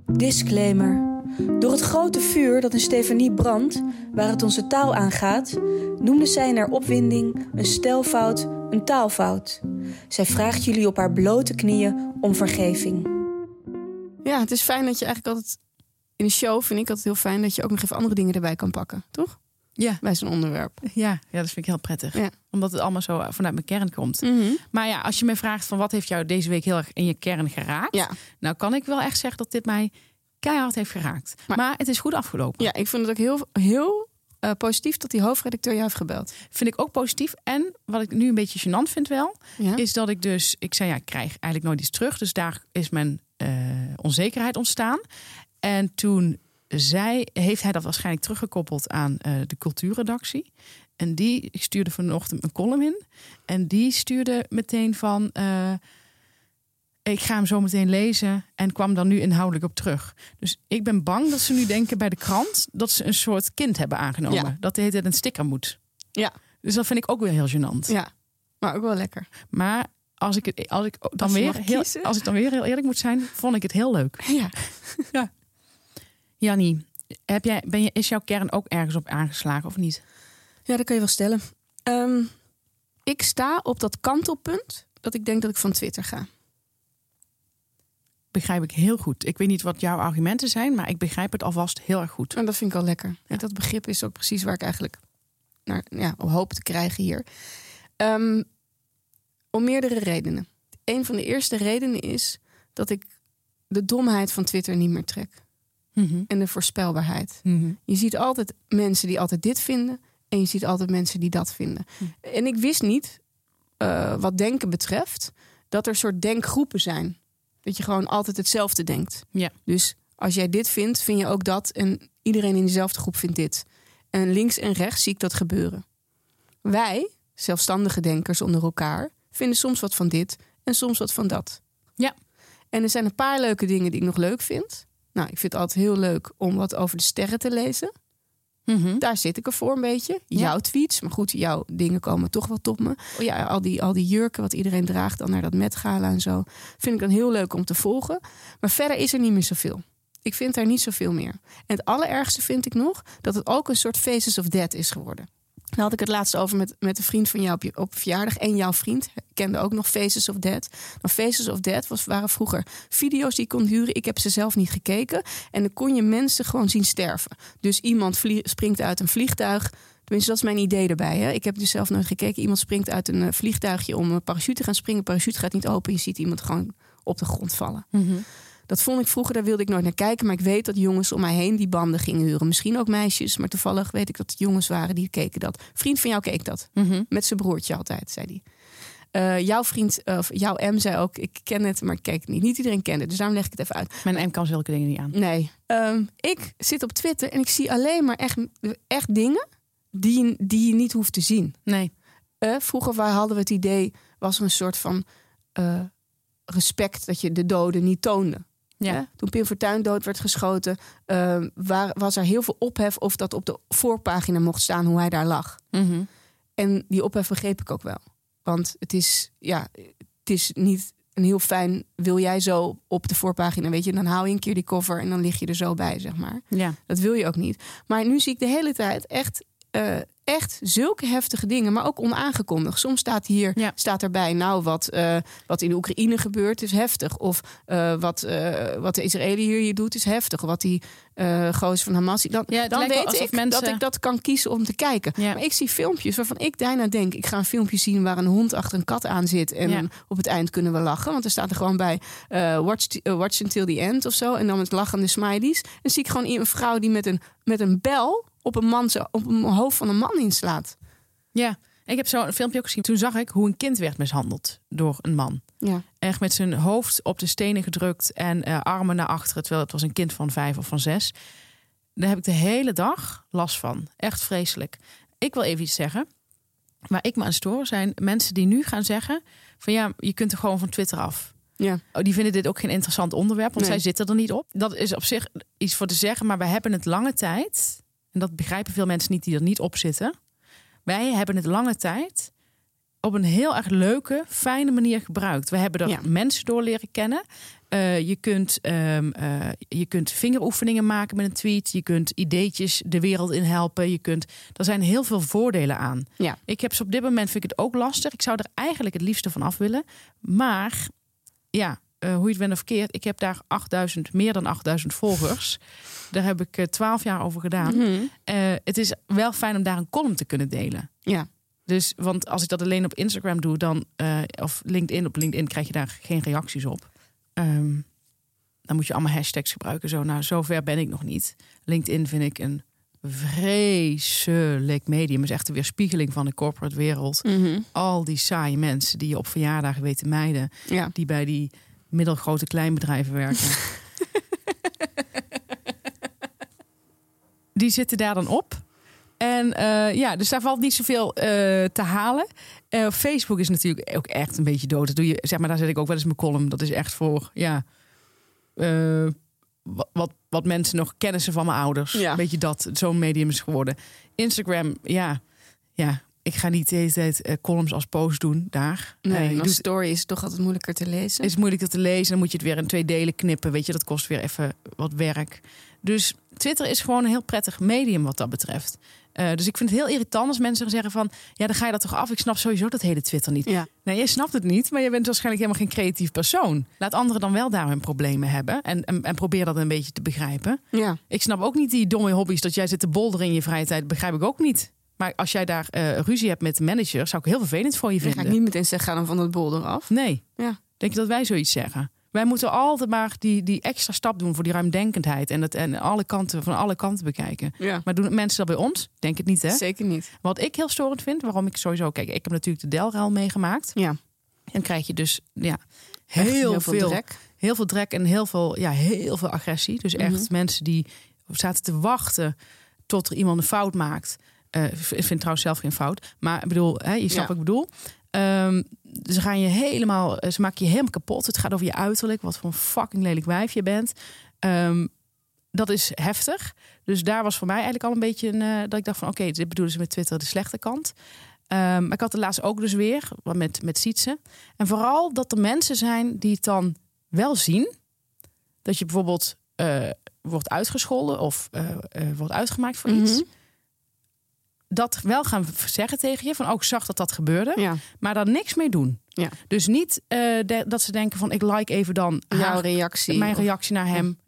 Disclaimer. Door het grote vuur dat in Stefanie brandt, waar het onze taal aangaat, noemde zij in haar opwinding een stelfout een taalfout. Zij vraagt jullie op haar blote knieën om vergeving. Ja, het is fijn dat je eigenlijk altijd... In een show vind ik altijd heel fijn dat je ook nog even andere dingen erbij kan pakken. Toch? Ja, Bij zo'n onderwerp. ja, ja, dat vind ik heel prettig. Ja. Omdat het allemaal zo vanuit mijn kern komt. Mhm. Maar ja, als je me vraagt van wat heeft jou deze week heel erg in je kern geraakt? Ja. Nou kan ik wel echt zeggen dat dit mij keihard heeft geraakt. Maar, Maar- het is goed afgelopen. ja, ik vind het ook heel, heel eh, positief dat die hoofdredacteur jou heeft gebeld. Vind ik ook positief. En wat ik nu een beetje gênant vind wel, Ja? is dat ik dus... Ik zei ja, ik krijg eigenlijk nooit iets terug. Dus daar is mijn eh, onzekerheid ontstaan. En toen zei, heeft hij dat waarschijnlijk teruggekoppeld aan eh, de cultuurredactie. En die ik stuurde vanochtend een column in. En die stuurde meteen van... eh, ik ga hem zo meteen lezen en kwam dan nu inhoudelijk op terug. Dus ik ben bang dat ze nu denken bij de krant... dat ze een soort kind hebben aangenomen. Ja. Dat hele tijd een sticker moet. Ja. Dus dat vind ik ook weer heel gênant. ja, maar ook wel lekker. Maar als ik, het, als ik dan Als weer heel, als ik dan weer heel eerlijk moet zijn, vond ik het heel leuk. Ja. Jannie, heb jij, ben je, is jouw kern ook ergens op aangeslagen of niet? Ja, dat kan je wel stellen. Ehm, ik sta op dat kantelpunt dat ik denk dat ik van Twitter ga. Begrijp ik heel goed. Ik weet niet wat jouw argumenten zijn, maar ik begrijp het alvast heel erg goed. En dat vind ik al lekker. Dat begrip is ook precies waar ik eigenlijk naar ja, op hoop te krijgen hier. Ehm, om meerdere redenen. Een van de eerste redenen is dat ik de domheid van Twitter niet meer trek. Mhm. En de voorspelbaarheid. Mhm. Je ziet altijd mensen die altijd dit vinden. En je ziet altijd mensen die dat vinden. Hm. En ik wist niet, eh, wat denken betreft, dat er soort denkgroepen zijn. Dat je gewoon altijd hetzelfde denkt. Ja. Dus als jij dit vindt, vind je ook dat. En iedereen in dezelfde groep vindt dit. En links en rechts zie ik dat gebeuren. Wij, zelfstandige denkers onder elkaar, vinden soms wat van dit en soms wat van dat. Ja. En er zijn een paar leuke dingen die ik nog leuk vind. Nou, ik vind het altijd heel leuk om wat over de sterren te lezen. Mhm. Daar zit ik ervoor een beetje. Ja. Jouw tweets. Maar goed, jouw dingen komen toch wel tot me. Oh ja, al die, al die jurken wat iedereen draagt dan naar dat Met Gala en zo. Vind ik dan heel leuk om te volgen. Maar verder is er niet meer zoveel. Ik vind daar niet zoveel meer. En het allerergste vind ik nog dat het ook een soort Faces of Dead is geworden. Daar had ik het laatst over met, met een vriend van jou op, je, op verjaardag. En jouw vriend kende ook nog Faces of Dead. Nou, Faces of Dead was, waren vroeger video's die kon huren. Ik heb ze zelf niet gekeken. En dan kon je mensen gewoon zien sterven. Dus iemand springt uit een vliegtuig. Tenminste, dat is mijn idee erbij. Hè. Ik heb dus zelf nooit gekeken. Iemand springt uit een eh, vliegtuigje om een parachute te gaan springen. Parachute gaat niet open. Je ziet iemand gewoon op de grond vallen. Mhm. Dat vond ik vroeger, daar wilde ik nooit naar kijken. Maar ik weet dat jongens om mij heen die banden gingen huren. Misschien ook meisjes, maar toevallig weet ik dat het jongens waren die keken dat. Vriend van jou keek dat. Mhm. Met zijn broertje altijd, zei hij. Eh, jouw vriend, of jouw M zei ook, ik ken het, maar ik keek het niet. Niet iedereen kende het, dus daarom leg ik het even uit. Mijn M kan zulke dingen niet aan. Nee, Ehm, ik zit op Twitter en ik zie alleen maar echt, echt dingen die, je- die je niet hoeft te zien. Nee. Eh, vroeger waar hadden we het idee, was er een soort van eh, respect dat je de doden niet toonde. Ja. Toen Pim Fortuyn dood werd geschoten, eh, waar, was er heel veel ophef of dat op de voorpagina mocht staan hoe hij daar lag. Mhm. En die ophef begreep ik ook wel. Want het is, ja, het is niet een heel fijn, wil jij zo op de voorpagina, weet je, dan hou je een keer die cover en dan lig je er zo bij, zeg maar. Ja. Dat wil je ook niet. Maar nu zie ik de hele tijd echt, eh, echt zulke heftige dingen, maar ook onaangekondigd. Soms staat hier Ja. staat erbij, nou, wat, eh, wat in de Oekraïne gebeurt is heftig. Of eh, wat, wat de Israëli hier doet is heftig. Wat die eh gozer van Hamas... Dan, Ja, dan weet ik mensen- dat ik dat kan kiezen om te kijken. Ja. Maar ik zie filmpjes waarvan ik daarna denk... ik ga een filmpje zien waar een hond achter een kat aan zit... en op het eind kunnen we lachen. Want er staat er gewoon bij watch, watch until the end of zo. En dan met lachende smileys. En zie ik gewoon een vrouw die met een, met een bel... op een, man, op een hoofd van een man inslaat. Ja. Ik heb zo'n filmpje ook gezien. Toen zag ik hoe een kind werd mishandeld door een man. Ja. Echt met zijn hoofd op de stenen gedrukt en eh, armen naar achteren. Terwijl het was een kind van vijf of van zes. Daar heb ik de hele dag last van. Echt vreselijk. Ik wil even iets zeggen. Waar ik me aan stoor zijn mensen die nu gaan zeggen... van ja, je kunt er gewoon van Twitter af. Ja. Oh, die vinden dit ook geen interessant onderwerp, want Nee. zij zitten er niet op. Dat is op zich iets voor te zeggen, maar we hebben het lange tijd... en dat begrijpen veel mensen niet die er niet op zitten... wij hebben het lange tijd op een heel erg leuke, fijne manier gebruikt. We hebben er Ja. mensen door leren kennen. Eh, je, kunt, ehm, eh, je kunt vingeroefeningen maken met een tweet. Je kunt ideetjes de wereld in helpen. Je kunt, er zijn heel veel voordelen aan. Ja. Ik heb ze op dit moment vind ik het ook lastig. Ik zou er eigenlijk het liefste van af willen. Maar ja, eh, hoe je het bent of verkeerd. Ik heb daar 8000, meer dan 8000 volgers. Daar heb ik 12 jaar over gedaan. Mhm. Eh, het is wel fijn om daar een column te kunnen delen. Ja. Dus, want als ik dat alleen op Instagram doe, dan, eh, of LinkedIn, op LinkedIn krijg je daar geen reacties op. Ehm, dan moet je allemaal hashtags gebruiken. Zo, nou, zover ben ik nog niet. LinkedIn vind ik een vreselijk medium. Is echt een weerspiegeling van de corporate wereld. Mhm. Al die saaie mensen die je op verjaardagen weten mijden, Ja. die bij die middelgrote kleinbedrijven werken. die zitten daar dan op. En eh, ja, dus daar valt niet zoveel eh, te halen. Eh, Facebook is natuurlijk ook echt een beetje dood. Dat doe je, zeg maar, daar zet ik ook wel eens mijn column. Dat is echt voor, ja, eh, wat, wat, mensen nog kennen ze van mijn ouders. Ja. Een beetje dat, zo'n medium is geworden. Instagram, ja, ja. Ik ga niet de hele tijd eh, columns als post doen daar. Nee, doet- story is toch altijd moeilijker te lezen. is moeilijker te lezen. Dan moet je het weer in twee delen knippen. Weet je, dat kost weer even wat werk. Dus Twitter is gewoon een heel prettig medium wat dat betreft. Eh, dus ik vind het heel irritant als mensen zeggen van... ja, dan ga je dat toch af. Ik snap sowieso dat hele Twitter niet. Ja. Nee, je snapt het niet, maar je bent waarschijnlijk helemaal geen creatief persoon. Laat anderen dan wel daar hun problemen hebben. En, en, en probeer dat een beetje te begrijpen. Ja. Ik snap ook niet die domme hobby's dat jij zit te bolderen in je vrije tijd. Begrijp ik ook niet. Maar als jij daar eh, ruzie hebt met de manager... zou ik heel vervelend voor je Dan ga vinden. ik niet meteen zeggen, ga dan van dat bolder af. Nee. Ja. Denk je dat wij zoiets zeggen? Wij moeten altijd maar die, die extra stap doen voor die ruimdenkendheid. En, dat, en alle kanten, van alle kanten bekijken. Ja. Maar doen mensen dat bij ons? Denk het niet, hè? Zeker niet. Wat ik heel storend vind, waarom ik sowieso... Kijk, ik heb natuurlijk de Delruil meegemaakt. Ja. En krijg je dus ja, heel, veel, drek. heel veel drek en heel veel, ja, heel veel agressie. Dus echt Mhm. mensen die zaten te wachten tot er iemand een fout maakt. Eh, ik vind trouwens zelf geen fout. Maar ik bedoel, hè, je snapt Ja. wat ik bedoel. Ehm, ze gaan je helemaal, ze maken je helemaal kapot. Het gaat over je uiterlijk, wat voor een fucking lelijk wijf je bent. Ehm, dat is heftig. Dus daar was voor mij eigenlijk al een beetje een, eh, dat ik dacht van oké, dit bedoelen ze met Twitter de slechte kant. Ehm, maar ik had het laatst ook dus weer wat met, met Sietse. En vooral dat er mensen zijn die het dan wel zien. Dat je bijvoorbeeld eh, wordt uitgescholden of eh, eh, wordt uitgemaakt voor iets. Dat wel gaan zeggen tegen je. Van ook zag dat dat gebeurde. Ja. Maar daar niks mee doen. Ja. Dus niet eh, de- dat ze denken van ik like even dan Jouw haar, reactie. mijn of- reactie naar hem.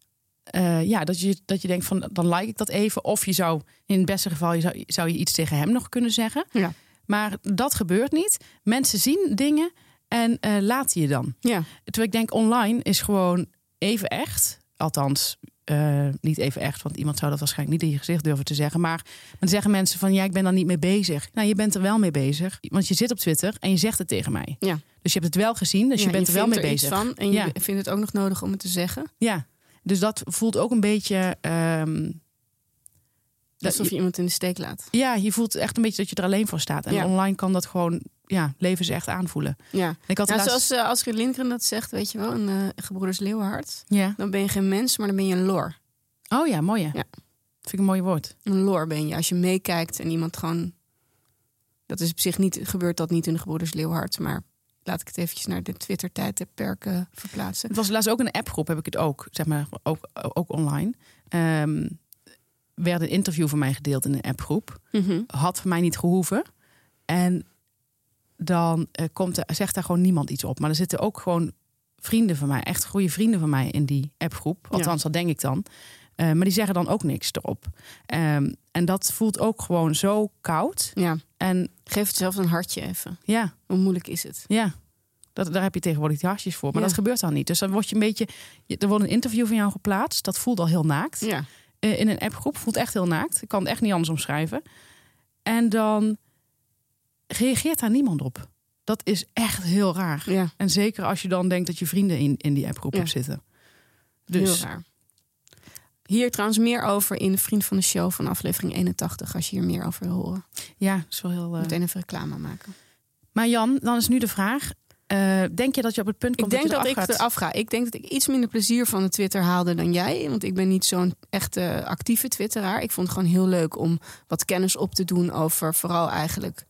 Eh, ja, dat je, dat je denkt van dan like ik dat even. Of je zou in het beste geval je zou, zou je iets tegen hem nog kunnen zeggen. Ja. Maar dat gebeurt niet. Mensen zien dingen en eh, laten je dan. Ja. Terwijl ik denk online is gewoon even echt. Althans, eh, niet even echt, want iemand zou dat waarschijnlijk niet in je gezicht durven te zeggen. Maar dan zeggen mensen van ja, ik ben daar niet mee bezig. Nou, je bent er wel mee bezig. Want je zit op Twitter en je zegt het tegen mij. Ja. Dus je hebt het wel gezien, dus Ja, je bent er wel mee iets bezig. van en je Ja. vindt het ook nog nodig om het te zeggen. Ja, dus dat voelt ook een beetje. ehm, dat Alsof je iemand in de steek laat. Ja, je voelt echt een beetje dat je er alleen voor staat. En Ja. online kan dat gewoon, ja, leven ze echt aanvoelen. Ja. Ik had Nou, laatst- zoals uh, Astrid Lindgren dat zegt, weet je wel, in uh, Gebroeders Leeuwenhart. Ja. Dan ben je geen mens, maar dan ben je een lor. Oh ja, mooi. Ja. Vind ik een mooi woord. Een lor ben je. Als je meekijkt en iemand gewoon... Dat is op zich niet, gebeurt dat niet in de Gebroeders Leeuwenhart. Maar laat ik het eventjes naar de Twitter-tijdperk uh, verplaatsen. Het was laatst ook een appgroep, heb ik het ook. Zeg maar, ook, ook online. Um, werd een interview van mij gedeeld in een appgroep. Mm-hmm. Had voor mij niet gehoeven. En dan uh, komt er, zegt daar gewoon niemand iets op. Maar er zitten ook gewoon vrienden van mij, echt goede vrienden van mij in die appgroep. Althans, ja. dat denk ik dan. Uh, maar die zeggen dan ook niks erop. Um, en dat voelt ook gewoon zo koud. Ja. En geef het zelf een hartje even. Ja. Hoe moeilijk is het? Ja. Dat, daar heb je tegenwoordig die hartjes voor. Maar ja. dat gebeurt dan niet. Dus dan word je een beetje. Er wordt een interview van jou geplaatst. Dat voelt al heel naakt. Ja. Uh, in een appgroep voelt echt heel naakt. Ik kan het echt niet anders omschrijven. En dan reageert daar niemand op. Dat is echt heel raar. Ja. En zeker als je dan denkt dat je vrienden in, in die appgroep ja. hebt zitten. Dus. Heel raar. Hier trouwens meer over in de Vriend van de Show van aflevering 81. Als je hier meer over wil horen. Ja, dat is wel heel... Uh... Meteen even reclame maken. Maar Jan, dan is nu de vraag. Uh, denk je dat je op het punt komt ik denk dat, ik eraf ga. Ik denk dat ik iets minder plezier van de Twitter haalde dan jij. Want ik ben niet zo'n echte actieve twitteraar. Ik vond het gewoon heel leuk om wat kennis op te doen over vooral eigenlijk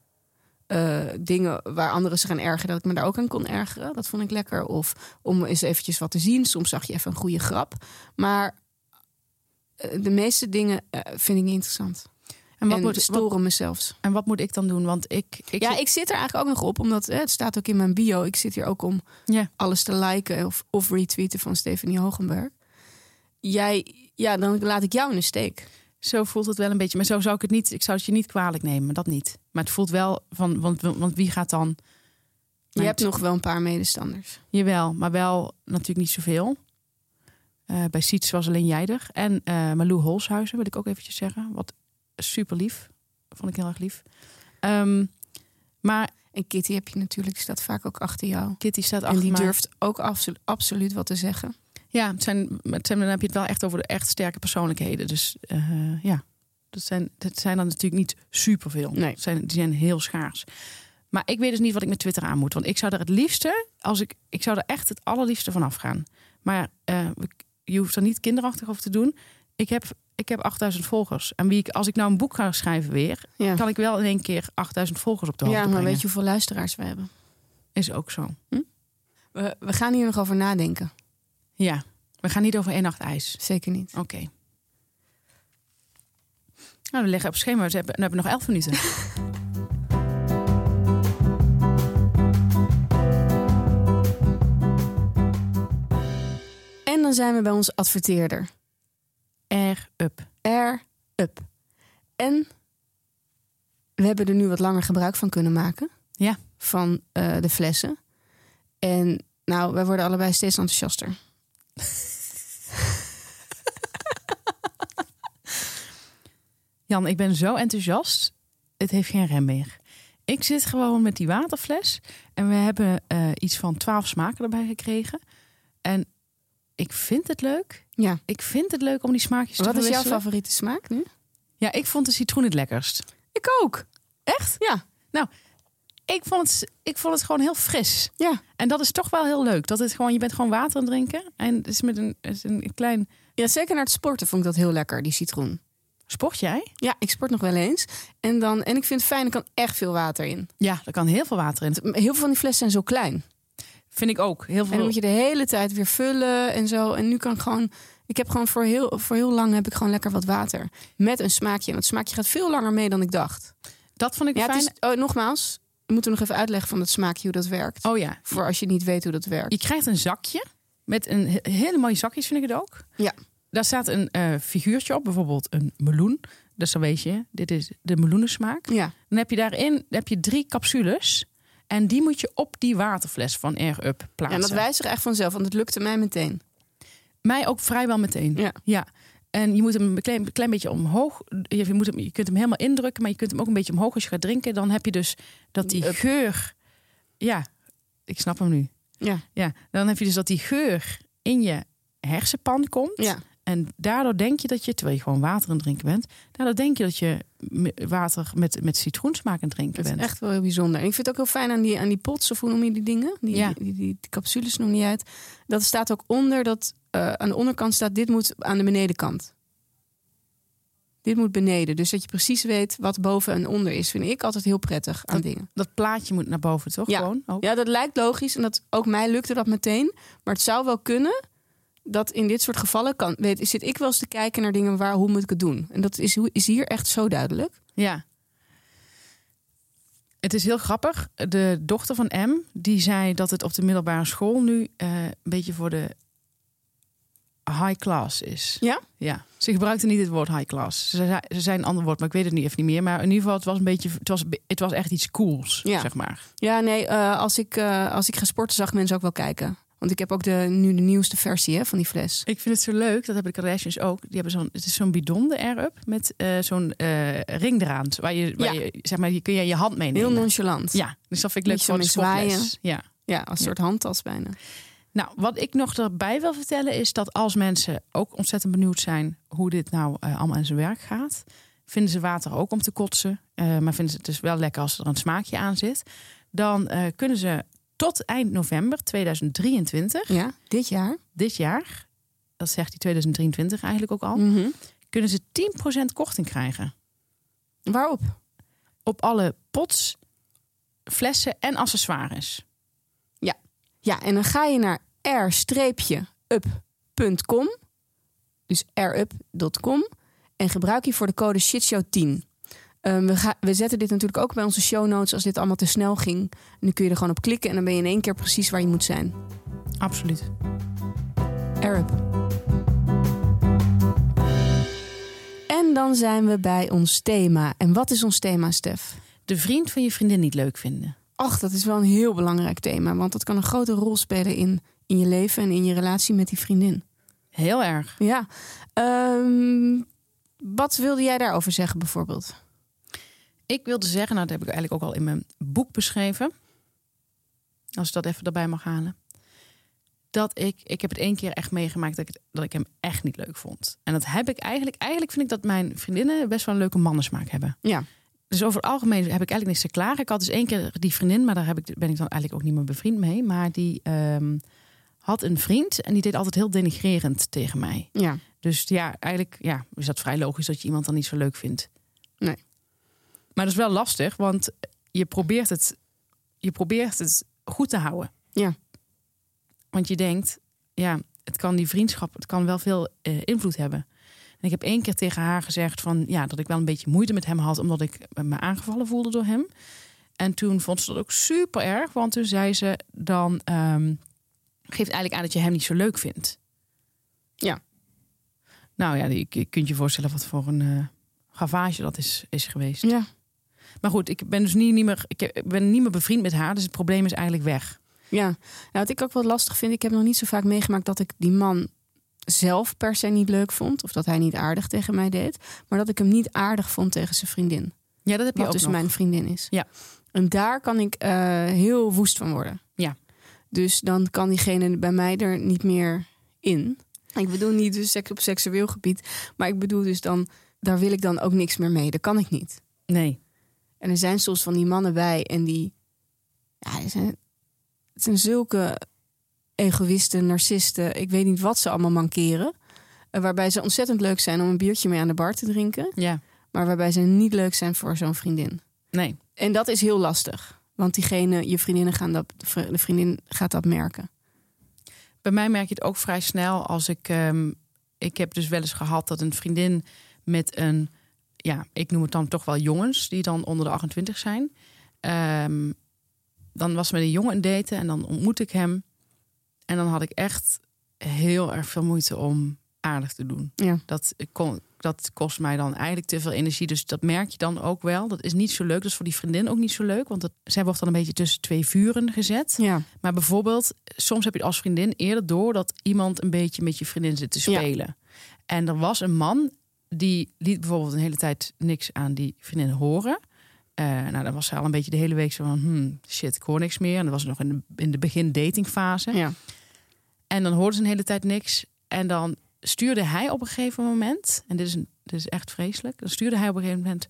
eh, dingen waar anderen zich aan ergeren, dat ik me daar ook aan kon ergeren. Dat vond ik lekker. Of om eens eventjes wat te zien. Soms zag je even een goede grap. Maar eh, de meeste dingen eh, vind ik niet interessant. En wat, en moet, storen wat, me zelfs. en wat moet ik dan doen? Want ik, ik ja, zit- ik zit er eigenlijk ook nog op, omdat hè, het staat ook in mijn bio. Ik zit hier ook om Ja. alles te liken of, of retweeten van Stephanie Hogenberg. Jij, ja, dan laat ik jou in de steek. Zo voelt het wel een beetje. Maar zo zou ik het niet. Ik zou het je niet kwalijk nemen, dat niet. Maar het voelt wel van. Want, want wie gaat dan. Je hebt nog wel een paar medestanders. Jawel, maar wel natuurlijk niet zoveel. Eh, bij Siets was alleen jij er. En eh Malou Holshuizen wil ik ook eventjes zeggen. Wat super lief. Vond ik heel erg lief. Ehm, maar En Kitty heb je natuurlijk, die staat vaak ook achter jou. Kitty staat En achter die mij. durft ook absolu- absoluut wat te zeggen. Ja, het zijn, het zijn, dan heb je het wel echt over de echt sterke persoonlijkheden. Dus eh, ja, dat zijn, dat zijn dan natuurlijk niet superveel. Nee. Zijn, die zijn heel schaars. Maar ik weet dus niet wat ik met Twitter aan moet. Want ik zou er het liefste, als ik, ik zou er echt het allerliefste van afgaan. Maar eh, je hoeft er niet kinderachtig over te doen. Ik heb, ik heb 8000 volgers. En wie ik, als ik nou een boek ga schrijven weer, Ja, kan ik wel in één keer 8000 volgers op de hoogte ja maar brengen. weet je hoeveel luisteraars we hebben? Is ook zo. We, we gaan hier nog over nadenken. Ja, we gaan niet over één nacht ijs. Zeker niet. Oké. Nou, we liggen op schema. We hebben, we hebben nog elf minuten. En dan zijn we bij onze adverteerder. Air up. Air Up. En we hebben er nu wat langer gebruik van kunnen maken. Ja. Van eh, de flessen. En nou, wij worden allebei steeds enthousiaster. Jan, ik ben zo enthousiast. Het heeft geen rem meer. Ik zit gewoon met die waterfles. En we hebben eh, iets van twaalf smaken erbij gekregen. En ik vind het leuk. Ja. Ik vind het leuk om die smaakjes te Wat is jouw verwisselen. favoriete smaak nu? Ja, ik vond de citroen het lekkerst. Ik ook. Echt? Ja. Ik vond het, ik vond het gewoon heel fris. Ja. En dat is toch wel heel leuk. Dat het gewoon, je bent gewoon water aan het drinken. En het is met een, het is een klein... Ja, zeker naar het sporten vond ik dat heel lekker, die citroen. Sport jij? Ja, ik sport nog wel eens. En, dan, en ik vind het fijn, er kan echt veel water in. Ja, er kan heel veel water in. Heel veel van die flessen zijn zo klein. Vind ik ook. Heel En veel. dan moet je de hele tijd weer vullen en zo. En nu kan ik gewoon... Ik heb gewoon voor heel, voor heel lang heb ik gewoon lekker wat water. Met een smaakje. En het smaakje gaat veel langer mee dan ik dacht. Dat vond ik Ja, het fijn. is, oh, nogmaals, we moeten nog even uitleggen van het smaakje hoe dat werkt. Oh ja, Voor als je niet weet hoe dat werkt. je krijgt een zakje. Met een he- hele mooie zakjes, vind ik het ook. Ja. Daar staat een eh, figuurtje op. Bijvoorbeeld een meloen. Dus dan weet je, dit is de meloenensmaak. Ja, Dan heb je daarin heb je drie capsules. En die moet je op die waterfles van Air Up plaatsen. en dat wijst zich echt vanzelf, want het lukte mij meteen. Mij ook vrijwel meteen. Ja. ja. En je moet hem een klein, klein beetje omhoog. Je, moet hem, je kunt hem helemaal indrukken, maar je kunt hem ook een beetje omhoog als je gaat drinken. Dan heb je dus dat die geur. Ja, ik snap hem nu. Ja, Ja, dan heb je dus dat die geur in je hersenpan komt. ja. En daardoor denk je dat je, terwijl je gewoon water aan het drinken bent, daardoor denk je dat je water met, met citroensmaak aan het drinken dat is bent. echt wel heel bijzonder. En ik vind het ook heel fijn aan die, aan die pots, of hoe noem je die dingen? Die, Ja. die, die, die capsules noem je uit. Dat staat ook onder, dat eh, aan de onderkant staat, dit moet aan de benedenkant. Dit moet beneden. Dus dat je precies weet wat boven en onder is, vind ik altijd heel prettig aan dingen. Dat plaatje moet naar boven, toch? Ja. Gewoon ook. Ja, dat lijkt logisch. En dat, ook mij lukte dat meteen. Maar het zou wel kunnen dat in dit soort gevallen kan, weet, zit ik wel eens te kijken naar dingen waar, hoe moet ik het doen? En dat is, is hier echt zo duidelijk. Ja. Het is heel grappig. De dochter van M, die zei dat het op de middelbare school nu eh, een beetje voor de high class is. Ja? Ja. Ze gebruikte niet het woord high class. Ze zei, ze zei een ander woord, maar ik weet het niet even niet meer. Maar in ieder geval, het was een beetje, het was, het was echt iets cools, Ja. zeg maar. Ja, nee, eh, als, ik, eh, als ik ga sporten, zag mensen ook wel kijken. Want ik heb ook de, nu de nieuwste versie hè, van die fles. Ik vind het zo leuk, dat hebben de Kardashians ook. Die hebben zo'n, het is zo'n bidon, de Air-Up, met eh, zo'n eh, ring eraan. Waar je, waar Ja. je, zeg maar, je kun je je hand meenemen. Heel nonchalant. Ja, dus dat vind ik leuk voor de zwaaien. Ja. Ja, als een soort handtas bijna. Nou, wat ik nog erbij wil vertellen is dat als mensen ook ontzettend benieuwd zijn hoe dit nou eh, allemaal in zijn werk gaat, vinden ze water ook om te kotsen, maar vinden ze het dus wel lekker als er een smaakje aan zit, dan kunnen ze tot eind november 2023, Ja, dit jaar. dit jaar, dat zegt die 2023 eigenlijk ook al, Mhm. kunnen ze 10% korting krijgen Waarop? op alle pots flessen en accessoires. Ja, en dan ga je naar r-up.com. Dus rup.com. En gebruik je voor de code SHITSHOW10. Ehm, we, ga, we zetten dit natuurlijk ook bij onze show notes als dit allemaal te snel ging. En dan kun je er gewoon op klikken en dan ben je in één keer precies waar je moet zijn. Absoluut. Arab. En dan zijn we bij ons thema. En wat is ons thema, Stef? De vriend van je vriendin niet leuk vinden. Ach, dat is wel een heel belangrijk thema. Want dat kan een grote rol spelen in, in je leven en in je relatie met die vriendin. Heel erg. Ja. Ehm, wat wilde jij daarover zeggen bijvoorbeeld? Ik wilde zeggen, nou dat heb ik eigenlijk ook al in mijn boek beschreven. Als ik dat even erbij mag halen. Dat ik, ik heb het één keer echt meegemaakt dat ik, dat ik hem echt niet leuk vond. En dat heb ik eigenlijk, eigenlijk vind ik dat mijn vriendinnen best wel een leuke mannensmaak hebben. Ja. Dus over het algemeen heb ik eigenlijk niks te klagen. Ik had dus één keer die vriendin, maar daar heb ik, ben ik dan eigenlijk ook niet meer bevriend mee. Maar die ehm, had een vriend en die deed altijd heel denigrerend tegen mij. Ja. Dus ja, eigenlijk ja, is dat vrij logisch dat je iemand dan niet zo leuk vindt. Nee. Maar dat is wel lastig, want je probeert het, je probeert het goed te houden. Ja. Want je denkt, ja, het kan die vriendschap, het kan wel veel eh, invloed hebben. En ik heb één keer tegen haar gezegd van ja, dat ik wel een beetje moeite met hem had, omdat ik me aangevallen voelde door hem. En toen vond ze dat ook super erg, want toen zei ze dan ehm, geeft eigenlijk aan dat je hem niet zo leuk vindt. Ja. Nou ja, je, je kunt je voorstellen wat voor een eh gavage dat is, is geweest. Ja. Maar goed, ik ben dus niet, niet meer, ik ben niet meer bevriend met haar, dus het probleem is eigenlijk weg. Ja. Nou, wat ik ook wel lastig vind, ik heb nog niet zo vaak meegemaakt dat ik die man zelf per se niet leuk vond. Of dat hij niet aardig tegen mij deed. Maar dat ik hem niet aardig vond tegen zijn vriendin. Ja, dat heb je Wat ook dus nog. mijn vriendin is. Ja. En daar kan ik eh, heel woest van worden. Ja. Dus dan kan diegene bij mij er niet meer in. Ik bedoel niet dus seks op seksueel gebied. Maar ik bedoel dus dan, daar wil ik dan ook niks meer mee. Dat kan ik niet. Nee. En er zijn soms van die mannen bij en die. Ja, zijn, het zijn zulke egoïsten, narcisten. Ik weet niet wat ze allemaal mankeren. Eh, Waarbij ze ontzettend leuk zijn om een biertje mee aan de bar te drinken. Ja. Maar waarbij ze niet leuk zijn voor zo'n vriendin. Nee. En dat is heel lastig. Want diegene, je vriendinnen gaan dat, de vriendin gaat dat merken. Bij mij merk je het ook vrij snel als ik. ehm, ik heb dus wel eens gehad dat een vriendin met een. Ja, ik noem het dan toch wel jongens, die dan onder de 28 zijn. Ehm, dan was met een jongen een daten en dan ontmoet ik hem. En dan had ik echt heel erg veel moeite om aardig te doen. Ja. Dat, kon, dat kost mij dan eigenlijk te veel energie. Dus dat merk je dan ook wel. Dat is niet zo leuk. Dat is voor die vriendin ook niet zo leuk. Want dat, zij wordt dan een beetje tussen twee vuren gezet. Ja. Maar bijvoorbeeld, soms heb je als vriendin eerder door dat iemand een beetje met je vriendin zit te Ja. spelen. En er was een man die liet bijvoorbeeld een hele tijd niks aan die vriendin horen. Eh, nou, dan was zij al een beetje de hele week zo van, hmm, shit, ik hoor niks meer. En dat was nog in de, in de begin datingfase. ja. En dan hoorde ze een hele tijd niks. En dan stuurde hij op een gegeven moment, en dit is, een, dit is echt vreselijk, dan stuurde hij op een gegeven moment,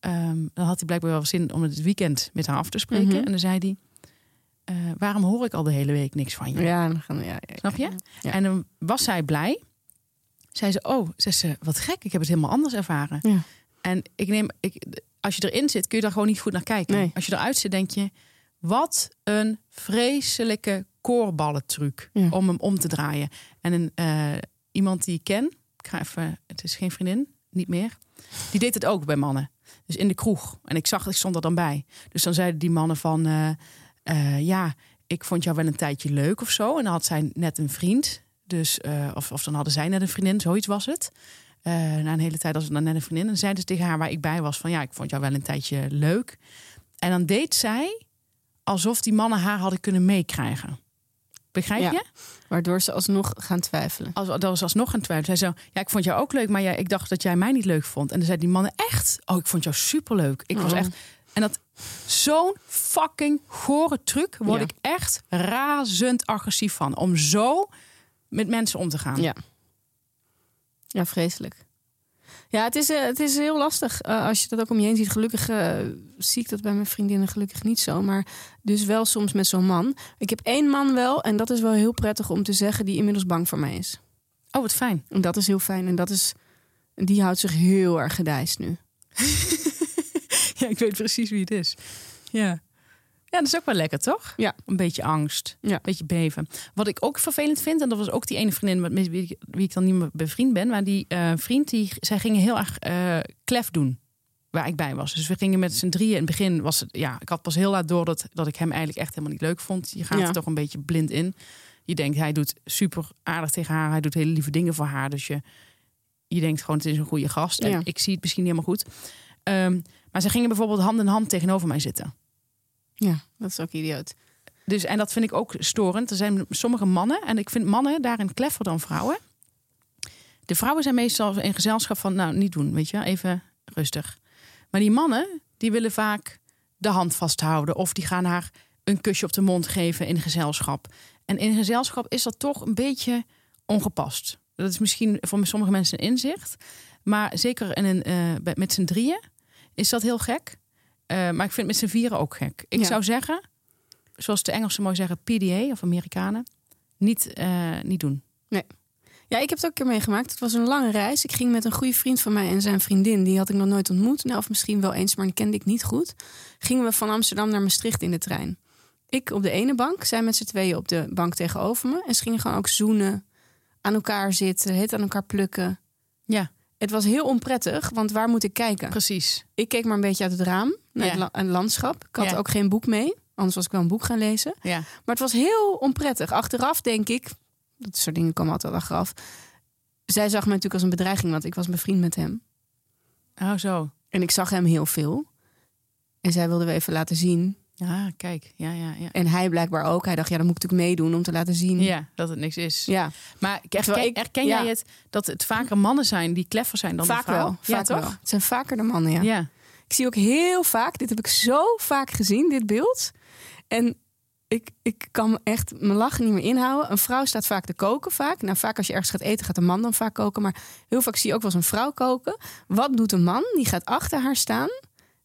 ehm, dan had hij blijkbaar wel zin om het weekend met haar af te spreken. Mhm. En dan zei hij, eh, waarom hoor ik al de hele week niks van je? Ja, dan gaan we, ja, ja, Snap je? Ja. En dan was zij blij. Zei ze, oh, zei ze, wat gek, ik heb het helemaal anders ervaren. Ja. En ik neem, ik, als je erin zit, kun je daar gewoon niet goed naar kijken. Nee. Als je eruit zit, denk je, wat een vreselijke koorballentruc Ja. om hem om te draaien. En een, eh, iemand die ik ken, ik ga even, het is geen vriendin, niet meer. Die deed het ook bij mannen. Dus in de kroeg. En ik zag, ik stond er dan bij. Dus dan zeiden die mannen van, eh, eh, ja, ik vond jou wel een tijdje leuk of zo. En dan had zij net een vriend. Dus, eh, of, of dan hadden zij net een vriendin, zoiets was het. Eh, na een hele tijd als het dan net een vriendin. En zeiden ze tegen haar waar ik bij was van, ja, ik vond jou wel een tijdje leuk. En dan deed zij alsof die mannen haar hadden kunnen meekrijgen. Begrijp Ja. je? Waardoor ze alsnog gaan twijfelen. Als, dat was alsnog een twijfel. Zij zo, ja, ik vond jou ook leuk, maar ja, ik dacht dat jij mij niet leuk vond. En dan zei die mannen echt, oh, ik vond jou superleuk. Ik was Oh. echt, en dat zo'n fucking gore truc word Ja. ik echt razend agressief van. Om zo met mensen om te gaan. Ja. Ja, vreselijk. Ja, het is, eh, het is heel lastig eh, als je dat ook om je heen ziet. Gelukkig eh, zie ik dat bij mijn vriendinnen gelukkig niet zo. Maar dus wel soms met zo'n man. Ik heb één man wel, en dat is wel heel prettig om te zeggen, die inmiddels bang voor mij is. Oh, wat fijn. En dat is heel fijn. En dat is, die houdt zich heel erg gedijst nu. ja, ik weet precies wie het is. Ja. Ja, dat is ook wel lekker, toch? Ja. Een beetje angst. Ja. Een beetje beven. Wat ik ook vervelend vind, en dat was ook die ene vriendin met wie, ik- wie ik dan niet meer bevriend ben, maar die eh, vriend, die, zij gingen heel erg eh, klef doen. Waar ik bij was. Dus we gingen met z'n drieën. In het begin was het, ja, ik had pas heel laat door dat, dat ik hem eigenlijk echt helemaal niet leuk vond. Je gaat Ja. er toch een beetje blind in. Je denkt, hij doet super aardig tegen haar. Hij doet hele lieve dingen voor haar. Dus je, je denkt gewoon, het is een goede gast. En Ja. ik zie het misschien niet helemaal goed. Ehm, maar ze gingen bijvoorbeeld hand in hand tegenover mij zitten. Ja, dat is ook idioot. Dus, en dat vind ik ook storend. Er zijn sommige mannen, en ik vind mannen daarin kleffer dan vrouwen. De vrouwen zijn meestal in gezelschap van, nou, niet doen, weet je, even rustig. Maar die mannen, die willen vaak de hand vasthouden. Of die gaan haar een kusje op de mond geven in gezelschap. En in gezelschap is dat toch een beetje ongepast. Dat is misschien voor sommige mensen een inzicht. Maar zeker in een, eh, met z'n drieën is dat heel gek. Eh, maar ik vind het met z'n vieren ook gek. Ik Ja. zou zeggen, zoals de Engelsen mooi zeggen, PDA of Amerikanen, niet, eh, niet doen. Ja, ik heb het ook een keer meegemaakt. Het was een lange reis. Ik ging met een goede vriend van mij en zijn vriendin. Die had ik nog nooit ontmoet. Nou, of misschien wel eens, maar die kende ik niet goed. Gingen we van Amsterdam naar Maastricht in de trein. Ik op de ene bank, zij met z'n tweeën op de bank tegenover me. En ze gingen gewoon ook zoenen, aan elkaar zitten, het aan elkaar plukken. Ja, Het was heel onprettig, want waar moet ik kijken? precies. Ik keek maar een beetje uit het raam naar Ja. het, la- het landschap. Ik had Ja. ook geen boek mee, anders was ik wel een boek gaan lezen. Ja. Maar het was heel onprettig. Achteraf denk ik, dat soort dingen komen altijd achteraf. Zij zag mij natuurlijk als een bedreiging, want ik was bevriend met hem. Oh, zo. En ik zag hem heel veel. En zij wilde we even laten zien. Ja, kijk. Ja, ja, ja. En hij blijkbaar ook. Hij dacht, ja, dan moet ik natuurlijk meedoen om te laten zien. Ja, dat het niks is. Ja, Maar herken, ik- herken ja. jij het dat het vaker mannen zijn die kleffer zijn dan vaak de vrouw? wel. ja, Vaak toch? wel. Het zijn vaker de mannen, ja. Ja. Ik zie ook heel vaak, dit heb ik zo vaak gezien, dit beeld. En ik, ik kan echt mijn lachen niet meer inhouden. Een vrouw staat vaak te koken, vaak. Nou, vaak als je ergens gaat eten, gaat een man dan vaak koken. Maar heel vaak zie je ook wel eens een vrouw koken. Wat doet een man? Die gaat achter haar staan,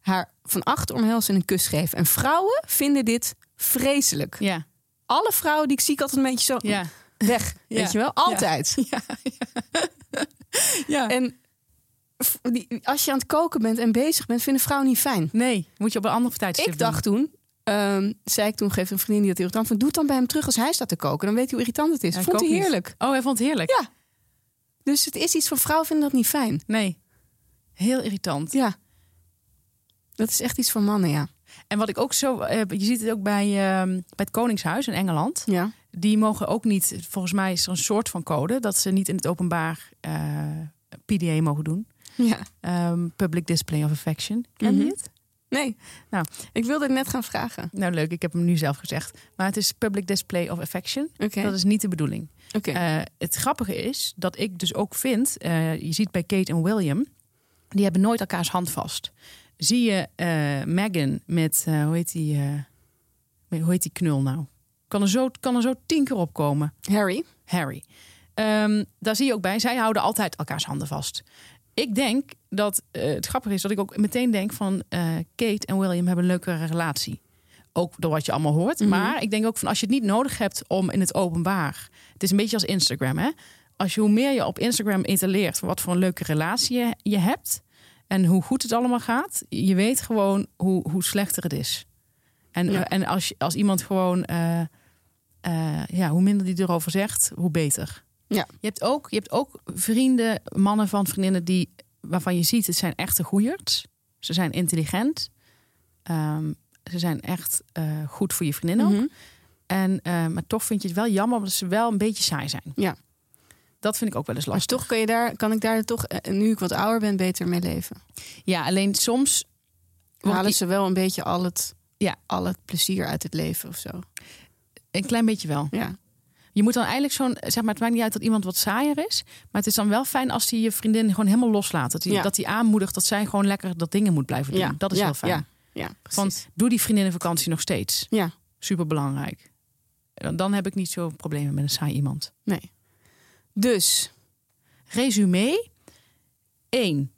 haar van achter omhelzen en een kus geven. En vrouwen vinden dit vreselijk. Ja. Alle vrouwen die ik zie, ik altijd een beetje zo Ja. weg. Ja. Weet je wel? Altijd. ja. En f- die, als je aan het koken bent en bezig bent, vinden vrouwen niet fijn. Nee, moet je op een ander tijdstip Ik dacht toen, ehm, zei ik toen, geef een vriendin die dat irritant vond, doe het dan bij hem terug als hij staat te koken. Dan weet hij hoe irritant het is. Ja, vond hij niet. heerlijk. Oh, hij vond het heerlijk? Ja. Dus het is iets van vrouwen vinden dat niet fijn. Nee. Heel irritant. Ja. Dat is echt iets van mannen, ja. En wat ik ook zo... eh, je ziet het ook bij, ehm, bij het Koningshuis in Engeland. Ja. Die mogen ook niet... Volgens mij is er een soort van code... dat ze niet in het openbaar eh, PDA mogen doen. ja. Ehm, public Display of Affection. Ken je Mhm. het? Nee. Nou. Ik wilde het net gaan vragen. Nou, leuk. Ik heb hem nu zelf gezegd. Maar het is public display of affection. Oké. Dat is niet de bedoeling. Oké. Eh, het grappige is dat ik dus ook vind... je ziet bij Kate en William... die hebben nooit elkaars hand vast. Zie je eh Meghan met... eh, hoe, heet die, eh, hoe heet die knul nou? Kan er zo, kan er zo tien keer opkomen. Harry. Harry. Ehm, daar zie je ook bij. Zij houden altijd elkaars handen vast. Ik denk dat het grappige is dat ik ook meteen denk van... Kate en William hebben een leukere relatie. Ook door wat je allemaal hoort. Mhm. Maar ik denk ook van als je het niet nodig hebt om in het openbaar... Het is een beetje als Instagram, hè? Als je hoe meer je op Instagram etaleert... wat voor een leuke relatie je, je hebt... en hoe goed het allemaal gaat... je weet gewoon hoe, hoe slechter het is. En, Ja. en als, je, als iemand gewoon... eh, eh, ja, hoe minder die erover zegt, hoe beter. Ja. Je hebt ook, je hebt ook vrienden, mannen van vriendinnen die, waarvan je ziet, het zijn echte goeiers. Ze zijn intelligent. Ehm, ze zijn echt eh, goed voor je vriendin ook. Mhm. En, maar toch vind je het wel jammer omdat ze wel een beetje saai zijn. Ja. Dat vind ik ook wel eens Maar lastig. toch kan, je daar, kan ik daar toch, eh, nu ik wat ouder ben, beter mee leven. Ja, alleen soms Halen die- ze wel een beetje al het, Ja. al het plezier uit het leven of zo. een klein beetje wel. Ja. Je moet dan eigenlijk zo'n, zeg maar, het maakt niet uit dat iemand wat saaier is. Maar het is dan wel fijn als hij je vriendin gewoon helemaal loslaat. Dat hij, Ja. dat hij aanmoedigt dat zij gewoon lekker dat dingen moet blijven doen. Ja. Dat is ja. heel fijn. Ja. Van, precies. doe die vriendinnenvakantie nog steeds. Ja. Super belangrijk. Dan, dan heb ik niet zo problemen met een saai iemand. Nee. Dus, Resume. 1.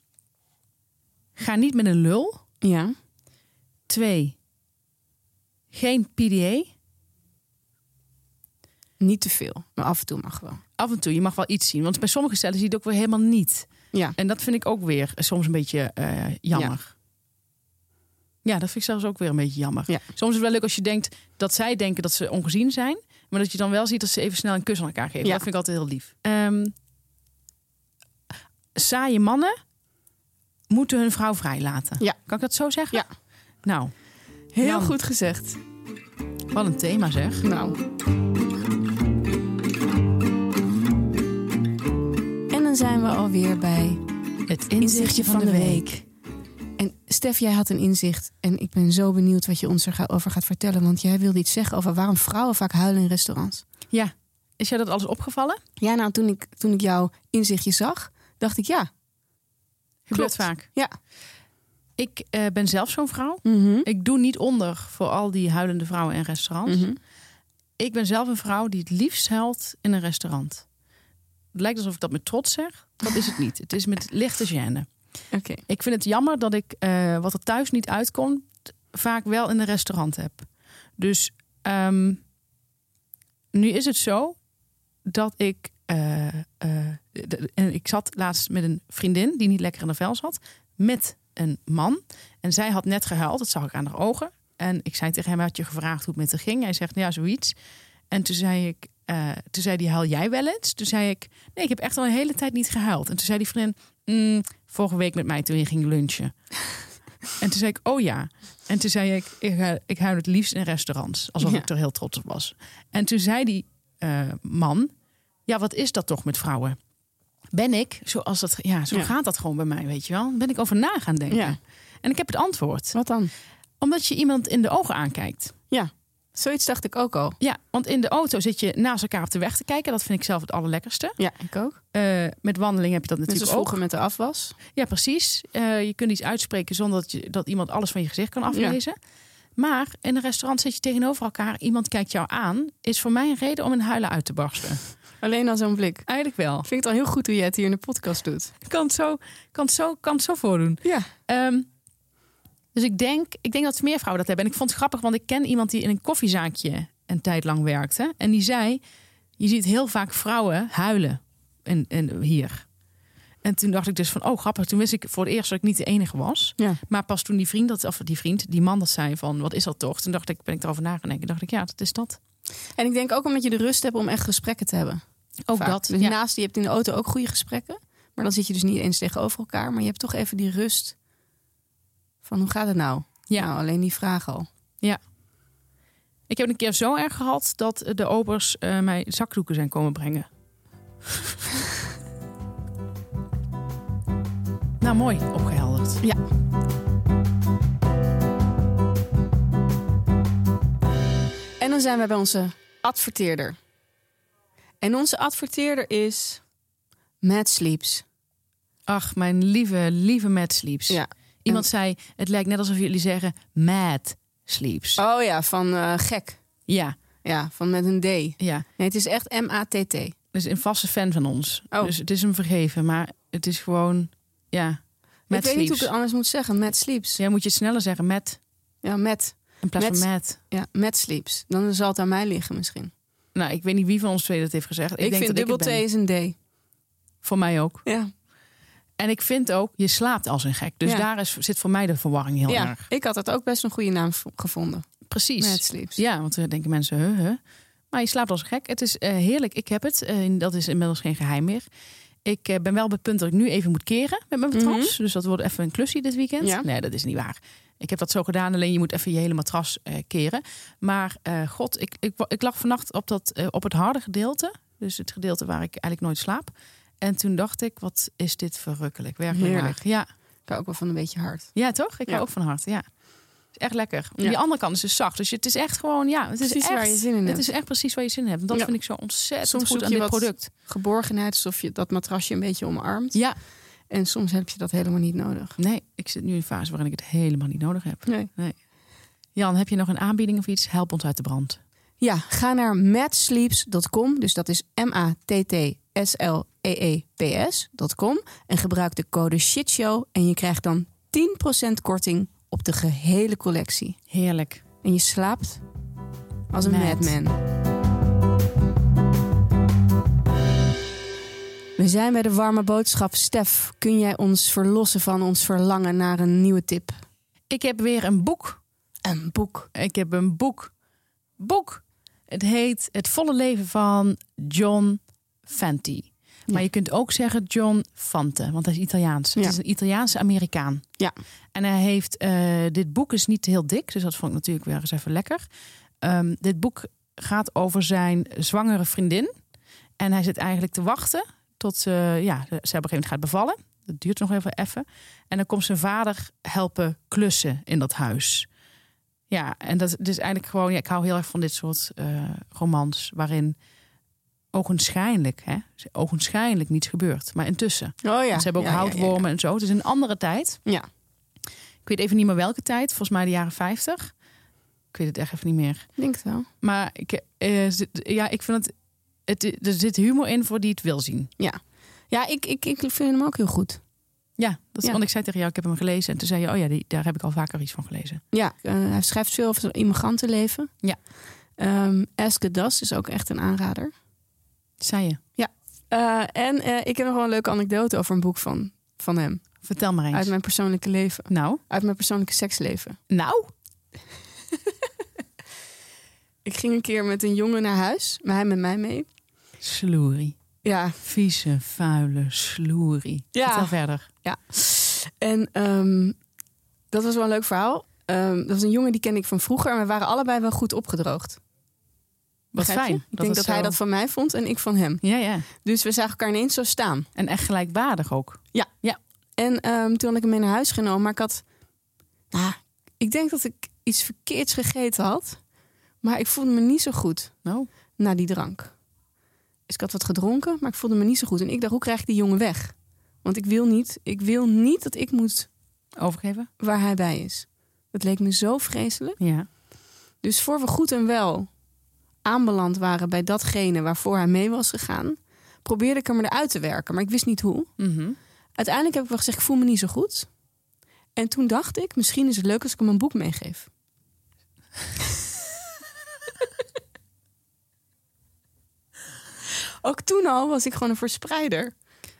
Ga niet met een lul. ja. 2. Geen PDA. Niet te veel, maar af en toe mag wel. Af en toe, je mag wel iets zien. Want bij sommige stellen zie je het ook weer helemaal niet. Ja. En dat vind ik ook weer soms een beetje eh, jammer. Ja, dat vind ik zelfs ook weer een beetje jammer. Ja. Soms is het wel leuk als je denkt dat zij denken dat ze ongezien zijn. Maar dat je dan wel ziet dat ze even snel een kus aan elkaar geven. Ja. Dat vind ik altijd heel lief. Ehm saaie mannen moeten hun vrouw vrijlaten. Ja. Kan ik dat zo zeggen? Ja. Nou, Heel Jan. goed gezegd. wat een thema zeg. Nou. En dan zijn we alweer bij Het inzichtje van de week. En Stef, jij had een inzicht. En ik ben zo benieuwd wat je ons erover gaat vertellen. Want jij wilde iets zeggen over waarom vrouwen vaak huilen in restaurants. Ja. Is jij dat alles opgevallen? Ja, nou, toen ik, toen ik jouw inzichtje zag, dacht ik ja. Gebeurt vaak. Ja. Ik eh, ben zelf zo'n vrouw. Mhm. Ik doe niet onder voor al die huilende vrouwen in restaurants. Mhm. Ik ben zelf een vrouw die het liefst huilt in een restaurant. Het lijkt alsof ik dat met trots zeg. Dat is het niet. Het is met lichte gêne. Ik vind het jammer dat ik eh, wat er thuis niet uitkomt, vaak wel in een restaurant heb. Dus ehm, nu is het zo dat ik. eh, eh, ik zat laatst met een vriendin die niet lekker in de vel zat. Met een man. En zij had net gehuild. Dat zag ik aan haar ogen. En ik zei tegen hem: Had je gevraagd hoe het met haar ging? Hij zegt: Ja, zoiets. En toen zei ik. toen zei hij: Huil jij wel eens? Toen zei ik: Nee, ik heb echt al een hele tijd niet gehuild. En toen zei die vriendin: "Mm, Vorige week met mij toen je ging lunchen. en toen zei ik: Oh ja. En toen zei ik: Ik, huil- ik huil het liefst in restaurants. Alsof Ja. ik er heel trots op was. En toen zei die eh, man: Ja, wat is dat toch met vrouwen? Ben ik, zoals dat, ja, zo Ja. gaat dat gewoon bij mij, weet je wel? Ben ik over na gaan denken. Ja. En ik heb het antwoord. Wat dan? Omdat je iemand in de ogen aankijkt. Ja. Zoiets dacht ik ook al. Ja, want in de auto zit je naast elkaar op de weg te kijken. Dat vind ik zelf het allerlekkerste. Ja, ik ook. Eh, met wandeling heb je dat natuurlijk ook. vroeger met de afwas. Ja, precies. Eh, je kunt iets uitspreken zonder dat, je, dat iemand alles van je gezicht kan aflezen. Maar in een restaurant zit je tegenover elkaar. Iemand kijkt jou aan. Is voor mij een reden om in huilen uit te barsten. Alleen al zo'n blik. Eigenlijk wel. Ik vind het al heel goed hoe jij het hier in de podcast doet. Ik kan het zo, kan het zo, kan het zo voordoen. Ja. Ehm, dus ik denk, ik denk dat meer vrouwen dat hebben. En ik vond het grappig, want ik ken iemand die in een koffiezaakje een tijd lang werkte. En die zei, je ziet heel vaak vrouwen huilen in, in, hier. En toen dacht ik dus van, oh grappig. Toen wist ik voor het eerst dat ik niet de enige was. Ja. Maar pas toen die vriend, dat, of die vriend, die man dat zei van, wat is dat toch? Toen dacht ik, ben ik erover na gaan denken. dacht ik, ja, dat is dat. En ik denk ook omdat je de rust hebt om echt gesprekken te hebben. Ook Vaak. dat. Dus ja. naast, je hebt in de auto ook goede gesprekken. Maar dan zit je dus niet eens tegenover elkaar. Maar je hebt toch even die rust van hoe gaat het nou? Ja. Nou, alleen die vraag al. Ik heb een keer zo erg gehad dat de obers eh, mij zakdoeken zijn komen brengen. nou, mooi opgehelderd. Ja. En dan zijn we bij onze adverteerder. En onze adverteerder is Mad Sleeps. Ach, mijn lieve, lieve Mad Sleeps. Ja. Iemand zei, het lijkt net alsof jullie zeggen Mad Sleeps. Oh ja, van eh, gek. Ja, Ja, van met een D. ja. Nee, het is echt M-A-T-T. Dus een vaste fan van ons. Oh. Dus het is hem vergeven, maar het is gewoon, ja, Ik Mad weet niet hoe ik het anders moet zeggen. Mad Sleeps. Jij moet je het sneller zeggen, met Ja, met. in plaats Met- van Mad. Ja, Mad Sleeps. Dan zal het aan mij liggen misschien. Nou, ik weet niet wie van ons twee dat heeft gezegd. Ik, Ik, denk vind dat dubbel ik T is een D. Voor mij ook. Ja. En ik vind ook, je slaapt als een gek. Dus Ja. daar is, zit voor mij de verwarring heel ja, erg. ik had het ook best een goede naam gevonden. Precies. Mad Sleeps. Ja, want dan denken mensen, huh, huh. Maar je slaapt als een gek. Het is eh, heerlijk. Ik heb het. Eh, dat is inmiddels geen geheim meer. Ik eh, ben wel op het punt dat ik nu even moet keren met mijn matras. Dus dat wordt even een klusje dit weekend. Mhm. Ja. Nee, dat is niet waar. Ik heb dat zo gedaan, alleen je moet even je hele matras eh, keren. Maar eh, god, ik, ik, ik lag vannacht op, dat, eh, op het harde gedeelte. Dus het gedeelte waar ik eigenlijk nooit slaap. En toen dacht ik, wat is dit verrukkelijk. Werkelijk Heerlijk. Ja. Ik hou ook wel van een beetje hard. Ja, toch? Ik hou ook van hard. Ja. is echt lekker. Ja. Die andere kant is dus zacht. Dus het is echt gewoon, ja, het is Precies echt, waar je zin in Het hebt. is echt precies waar je zin in hebt. Dat Ja. vind ik zo ontzettend Soms goed aan dit product. Geborgenheid, alsof je dat matrasje een beetje omarmt. Ja, En soms heb je dat helemaal niet nodig. nee, ik zit nu in een fase waarin ik het helemaal niet nodig heb. Nee. Jan, heb je nog een aanbieding of iets? Help ons uit de brand. Ja, ga naar matsleeps.com. Dus dat is M-A-T-T-S-L-E-E-P-S.com. En gebruik de code SHITSHOW. En je krijgt dan 10% korting op de gehele collectie. Heerlijk. En je slaapt als een Mad. madman. We zijn bij de warme boodschap. Stef, kun jij ons verlossen van ons verlangen naar een nieuwe tip? Ik heb weer een boek. Een boek. Ik heb een boek. Boek. Het heet Het volle leven van John Fenty. Maar je kunt ook zeggen John Fante, want hij is Italiaans. Het Ja. is een Italiaanse Amerikaan. Ja. En hij heeft, eh, dit boek is niet heel dik, dus dat vond ik natuurlijk weer eens even lekker. Ehm, dit boek gaat over zijn zwangere vriendin. En hij zit eigenlijk te wachten tot ze, ja, ze op een gegeven moment gaat bevallen. Dat duurt nog even even. En dan komt zijn vader helpen klussen in dat huis. Ja, en dat is eigenlijk gewoon, ja, ik hou heel erg van dit soort eh, romans waarin ogenschijnlijk, hè, ogenschijnlijk niets gebeurt. Maar intussen. Oh ja. Ze hebben ook Ja, ja, ja, houtwormen en zo. Het is een andere tijd. Ja. Ik weet even niet meer welke tijd. Volgens mij de jaren 50. Ik weet het echt even niet meer. Ik denk het wel. Maar ik, eh, zit- ja, ik vind het, het. Er zit humor in voor die het wil zien. Ja, ik, ik, ik vind hem ook heel goed. Ja, dat, Ja. want ik zei tegen jou, ik heb hem gelezen. En toen zei je, oh ja, die, daar heb ik al vaker iets van gelezen. Ja, eh, hij schrijft veel over zijn immigrantenleven. Ja. Ask It Does is ook echt een aanrader. Zei je. Eh, en eh, ik heb nog wel een leuke anekdote over een boek van, van hem. Vertel maar eens. Uit mijn persoonlijke leven. Nou, Uit mijn persoonlijke seksleven. nou. Ik ging een keer met een jongen naar huis. Maar hij met mij mee. Sloerie. Ja. Vieze, vuile sloerie. Ja. Vertel verder. En ehm, dat was wel een leuk verhaal. Ehm, dat was een jongen die kende ik van vroeger. En we waren allebei wel goed opgedroogd. Wat Begrijp je? fijn. Ik denk het dat hij dat van mij vond en ik van hem. Ja, ja. Dus we zagen elkaar ineens zo staan. En echt gelijkwaardig ook. En ehm, toen had ik hem mee naar huis genomen. Maar ik had... Nou, ik denk dat ik iets verkeerds gegeten had. Maar ik voelde me niet zo goed Nou, na die drank. Dus ik had wat gedronken, maar ik voelde me niet zo goed. En ik dacht, hoe krijg ik die jongen weg? Want ik wil niet, ik wil niet dat ik moet overgeven? waar hij bij is. Dat leek me zo vreselijk. Ja. Dus voor we goed en wel aanbeland waren bij datgene waarvoor hij mee was gegaan, probeerde ik hem eruit te werken. Maar ik wist niet hoe. Mhm. Uiteindelijk heb ik wel gezegd, ik voel me niet zo goed. En toen dacht ik, misschien is het leuk als ik hem een boek meegeef. Ook toen al was ik gewoon een verspreider.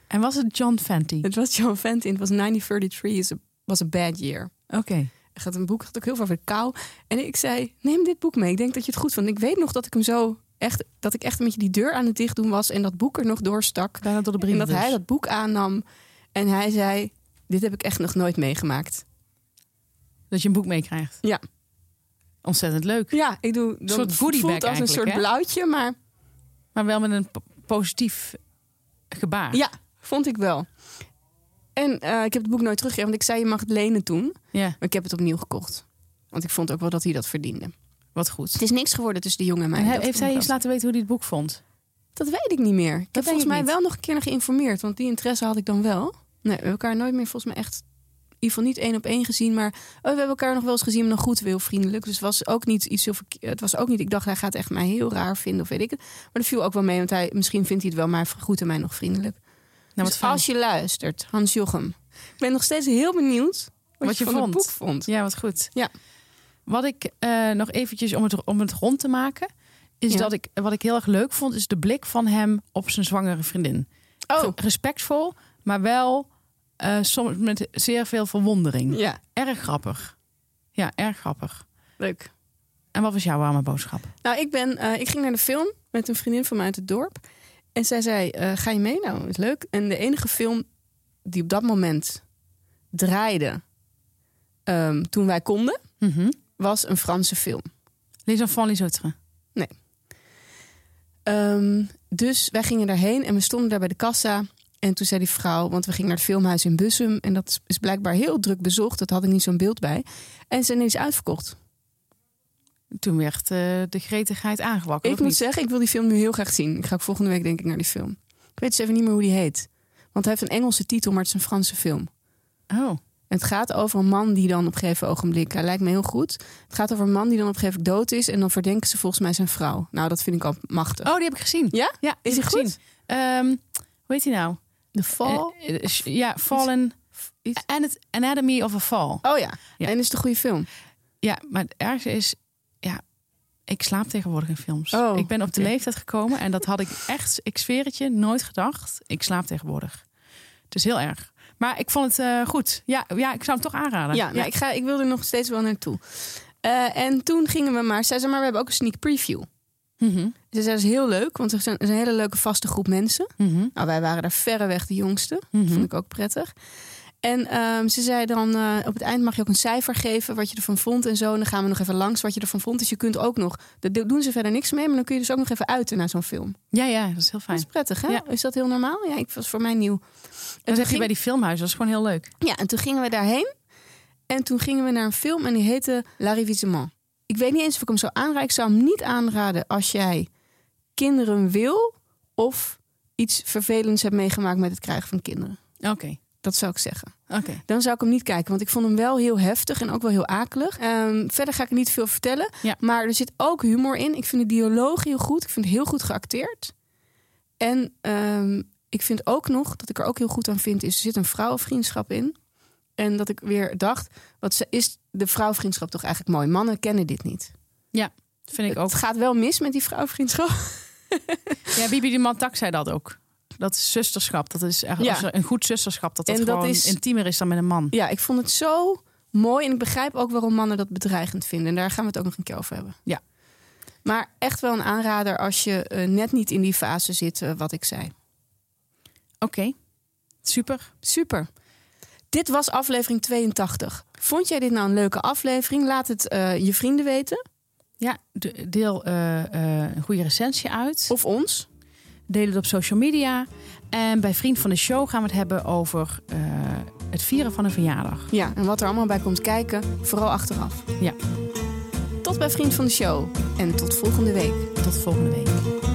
En was het John Fenty? Het was John Fenton. Het was 1933 is a, was a bad year. Oké. Hij gaat een boek, gaat ook heel veel over de kou. En ik zei, neem dit boek mee. Ik denk dat je het goed vindt. Ik weet nog dat ik hem zo echt, dat ik echt een beetje die deur aan het dicht doen was en dat boek er nog doorstak. Bijna door de En brieven dat hij dat boek aannam en hij zei, dit heb ik echt nog nooit meegemaakt. Dat je een boek meekrijgt. Ja. Ontzettend leuk. Ja, ik doe Een soort het goodiebag voelt als een soort hè? blauwtje, maar Maar wel met een positief gebaar. ja, vond ik wel. En eh, ik heb het boek nooit teruggegeven, want ik zei je mag het lenen toen. Ja, Maar ik heb het opnieuw gekocht. Want ik vond ook wel dat hij dat verdiende. wat goed. Het is niks geworden tussen de jongen en mij. En heeft hij eens laten weten hoe hij het boek vond? Dat weet ik niet meer. Ik heb volgens mij niet. wel nog een keer geïnformeerd. Want die interesse had ik dan wel. Nee, we hebben elkaar nooit meer volgens mij echt... Ieder geval niet één op één gezien. Maar oh, we hebben elkaar nog wel eens gezien, maar nog goed wil vriendelijk. Dus het was ook niet iets heel. Het was ook niet, ik dacht hij gaat echt mij heel raar vinden of weet ik het. Maar dat viel ook wel mee, want hij, misschien vindt hij het wel, maar hij vergroette mij nog vriendelijk. Nou, wat dus als je luistert, Hans Jochem. Ik ben nog steeds heel benieuwd wat, Wat je van vond. het boek vond. Ja, wat goed. Ja. Wat ik eh, nog eventjes om het, om het rond te maken... is Ja. dat ik, wat ik heel erg leuk vond... is de blik van hem op zijn zwangere vriendin. Oh, Respectvol, maar wel eh, soms met zeer veel verwondering. ja, Erg grappig. Ja, erg grappig. leuk. En wat was jouw warme boodschap? Nou, ik, ben, eh, ik ging naar de film met een vriendin van mij uit het dorp. En zij zei, eh, ga je mee? Nou, is leuk. En de enige film die op dat moment draaide ehm, toen wij konden, Mhm. was een Franse film. Les enfants les autres. Ehm, dus wij gingen daarheen en we stonden daar bij de kassa. En toen zei die vrouw, want we gingen naar het filmhuis in Bussum. En dat is blijkbaar heel druk bezocht. Dat had ik niet zo'n beeld bij. En ze is uitverkocht. Toen werd eh, de gretigheid aangewakkerd. Ik moet niet? zeggen, ik wil die film nu heel graag zien. Ik ga ook volgende week denk ik naar die film. Ik weet dus even niet meer hoe die heet. Want hij heeft een Engelse titel, maar het is een Franse film. Oh, En het gaat over een man die dan op een gegeven ogenblik... Hij lijkt me heel goed. Het gaat over een man die dan op een gegeven ogenblik dood is... en dan verdenken ze volgens mij zijn vrouw. Nou, dat vind ik al machtig. oh die heb ik gezien. Ja? Ja, Is die gezien. Ehm, hoe heet hij nou? The Fall? Eh, eh, ja, Fallen... Iets- Anat- Anatomy of a Fall. Oh ja. Ja. En is het een goede film? Ja, maar het ergste is... Ja, ik slaap tegenwoordig in films. Oh, ik ben op de leeftijd gekomen en dat had ik echt... Ik zweer het je, nooit gedacht. Ik slaap tegenwoordig. Het is heel erg. Maar ik vond het eh, goed. Ja, ja, ik zou hem toch aanraden. Ja, nou, ik, ga, ik wil er nog steeds wel naartoe. Eh, en toen gingen we maar, zei ze maar, we hebben ook een sneak preview. Ze zei, dat is heel leuk, want er zijn is een hele leuke vaste groep mensen. mhm, Nou, wij waren daar verreweg de jongste. mhm. Vond ik ook prettig. En ehm, ze zei dan, eh, op het eind mag je ook een cijfer geven wat je ervan vond en zo. En dan gaan we nog even langs wat je ervan vond. Dus je kunt ook nog, daar doen ze verder niks mee, maar dan kun je dus ook nog even uiten naar zo'n film. Ja, ja, dat is heel Dat fijn. is prettig, hè? Ja. Is dat heel normaal? Ja, ik was voor mij nieuw. En Dat ging- bij die filmhuizen. Dat is gewoon heel leuk. Ja, en toen gingen we daarheen. En toen gingen we naar een film en die heette L'Arrivissement. Ik weet niet eens of ik hem zou aanraden. Ik zou hem niet aanraden als jij kinderen wil of iets vervelends hebt meegemaakt met het krijgen van kinderen. Oké, Dat zou ik zeggen. oké. Dan zou ik hem niet kijken, want ik vond hem wel heel heftig en ook wel heel akelig. Ehm, verder ga ik niet veel vertellen, Ja. maar er zit ook humor in. Ik vind de dialoog heel goed. Ik vind het heel goed geacteerd. En ehm, ik vind ook nog, dat ik er ook heel goed aan vind, is er zit een vrouwenvriendschap in. En dat ik weer dacht, wat ze- is de vrouwenvriendschap toch eigenlijk mooi? Mannen kennen dit niet. Dat vind ik ook. Het gaat wel mis met die vrouwenvriendschap. Ja, Bibi de Mantak zei dat ook. Dat is zusterschap. Dat is Ja. er een goed zusterschap. Dat dat, En dat gewoon is- intiemer is dan met een man. Ja, ik vond het zo mooi. En ik begrijp ook waarom mannen dat bedreigend vinden. En daar gaan we het ook nog een keer over hebben. Ja. Maar echt wel een aanrader als je eh, net niet in die fase zit, eh, wat ik zei. Oké, super. Super. Dit was aflevering 82. Vond jij dit nou een leuke aflevering? Laat het eh, je vrienden weten. Ja, de- deel eh, eh, een goede recensie uit. Of ons. Deel het op social media. En bij Vriend van de Show gaan we het hebben over het vieren van een verjaardag. Ja, en wat er allemaal bij komt kijken, vooral achteraf. Ja. Tot bij Vriend van de Show. En tot volgende week. Tot volgende week.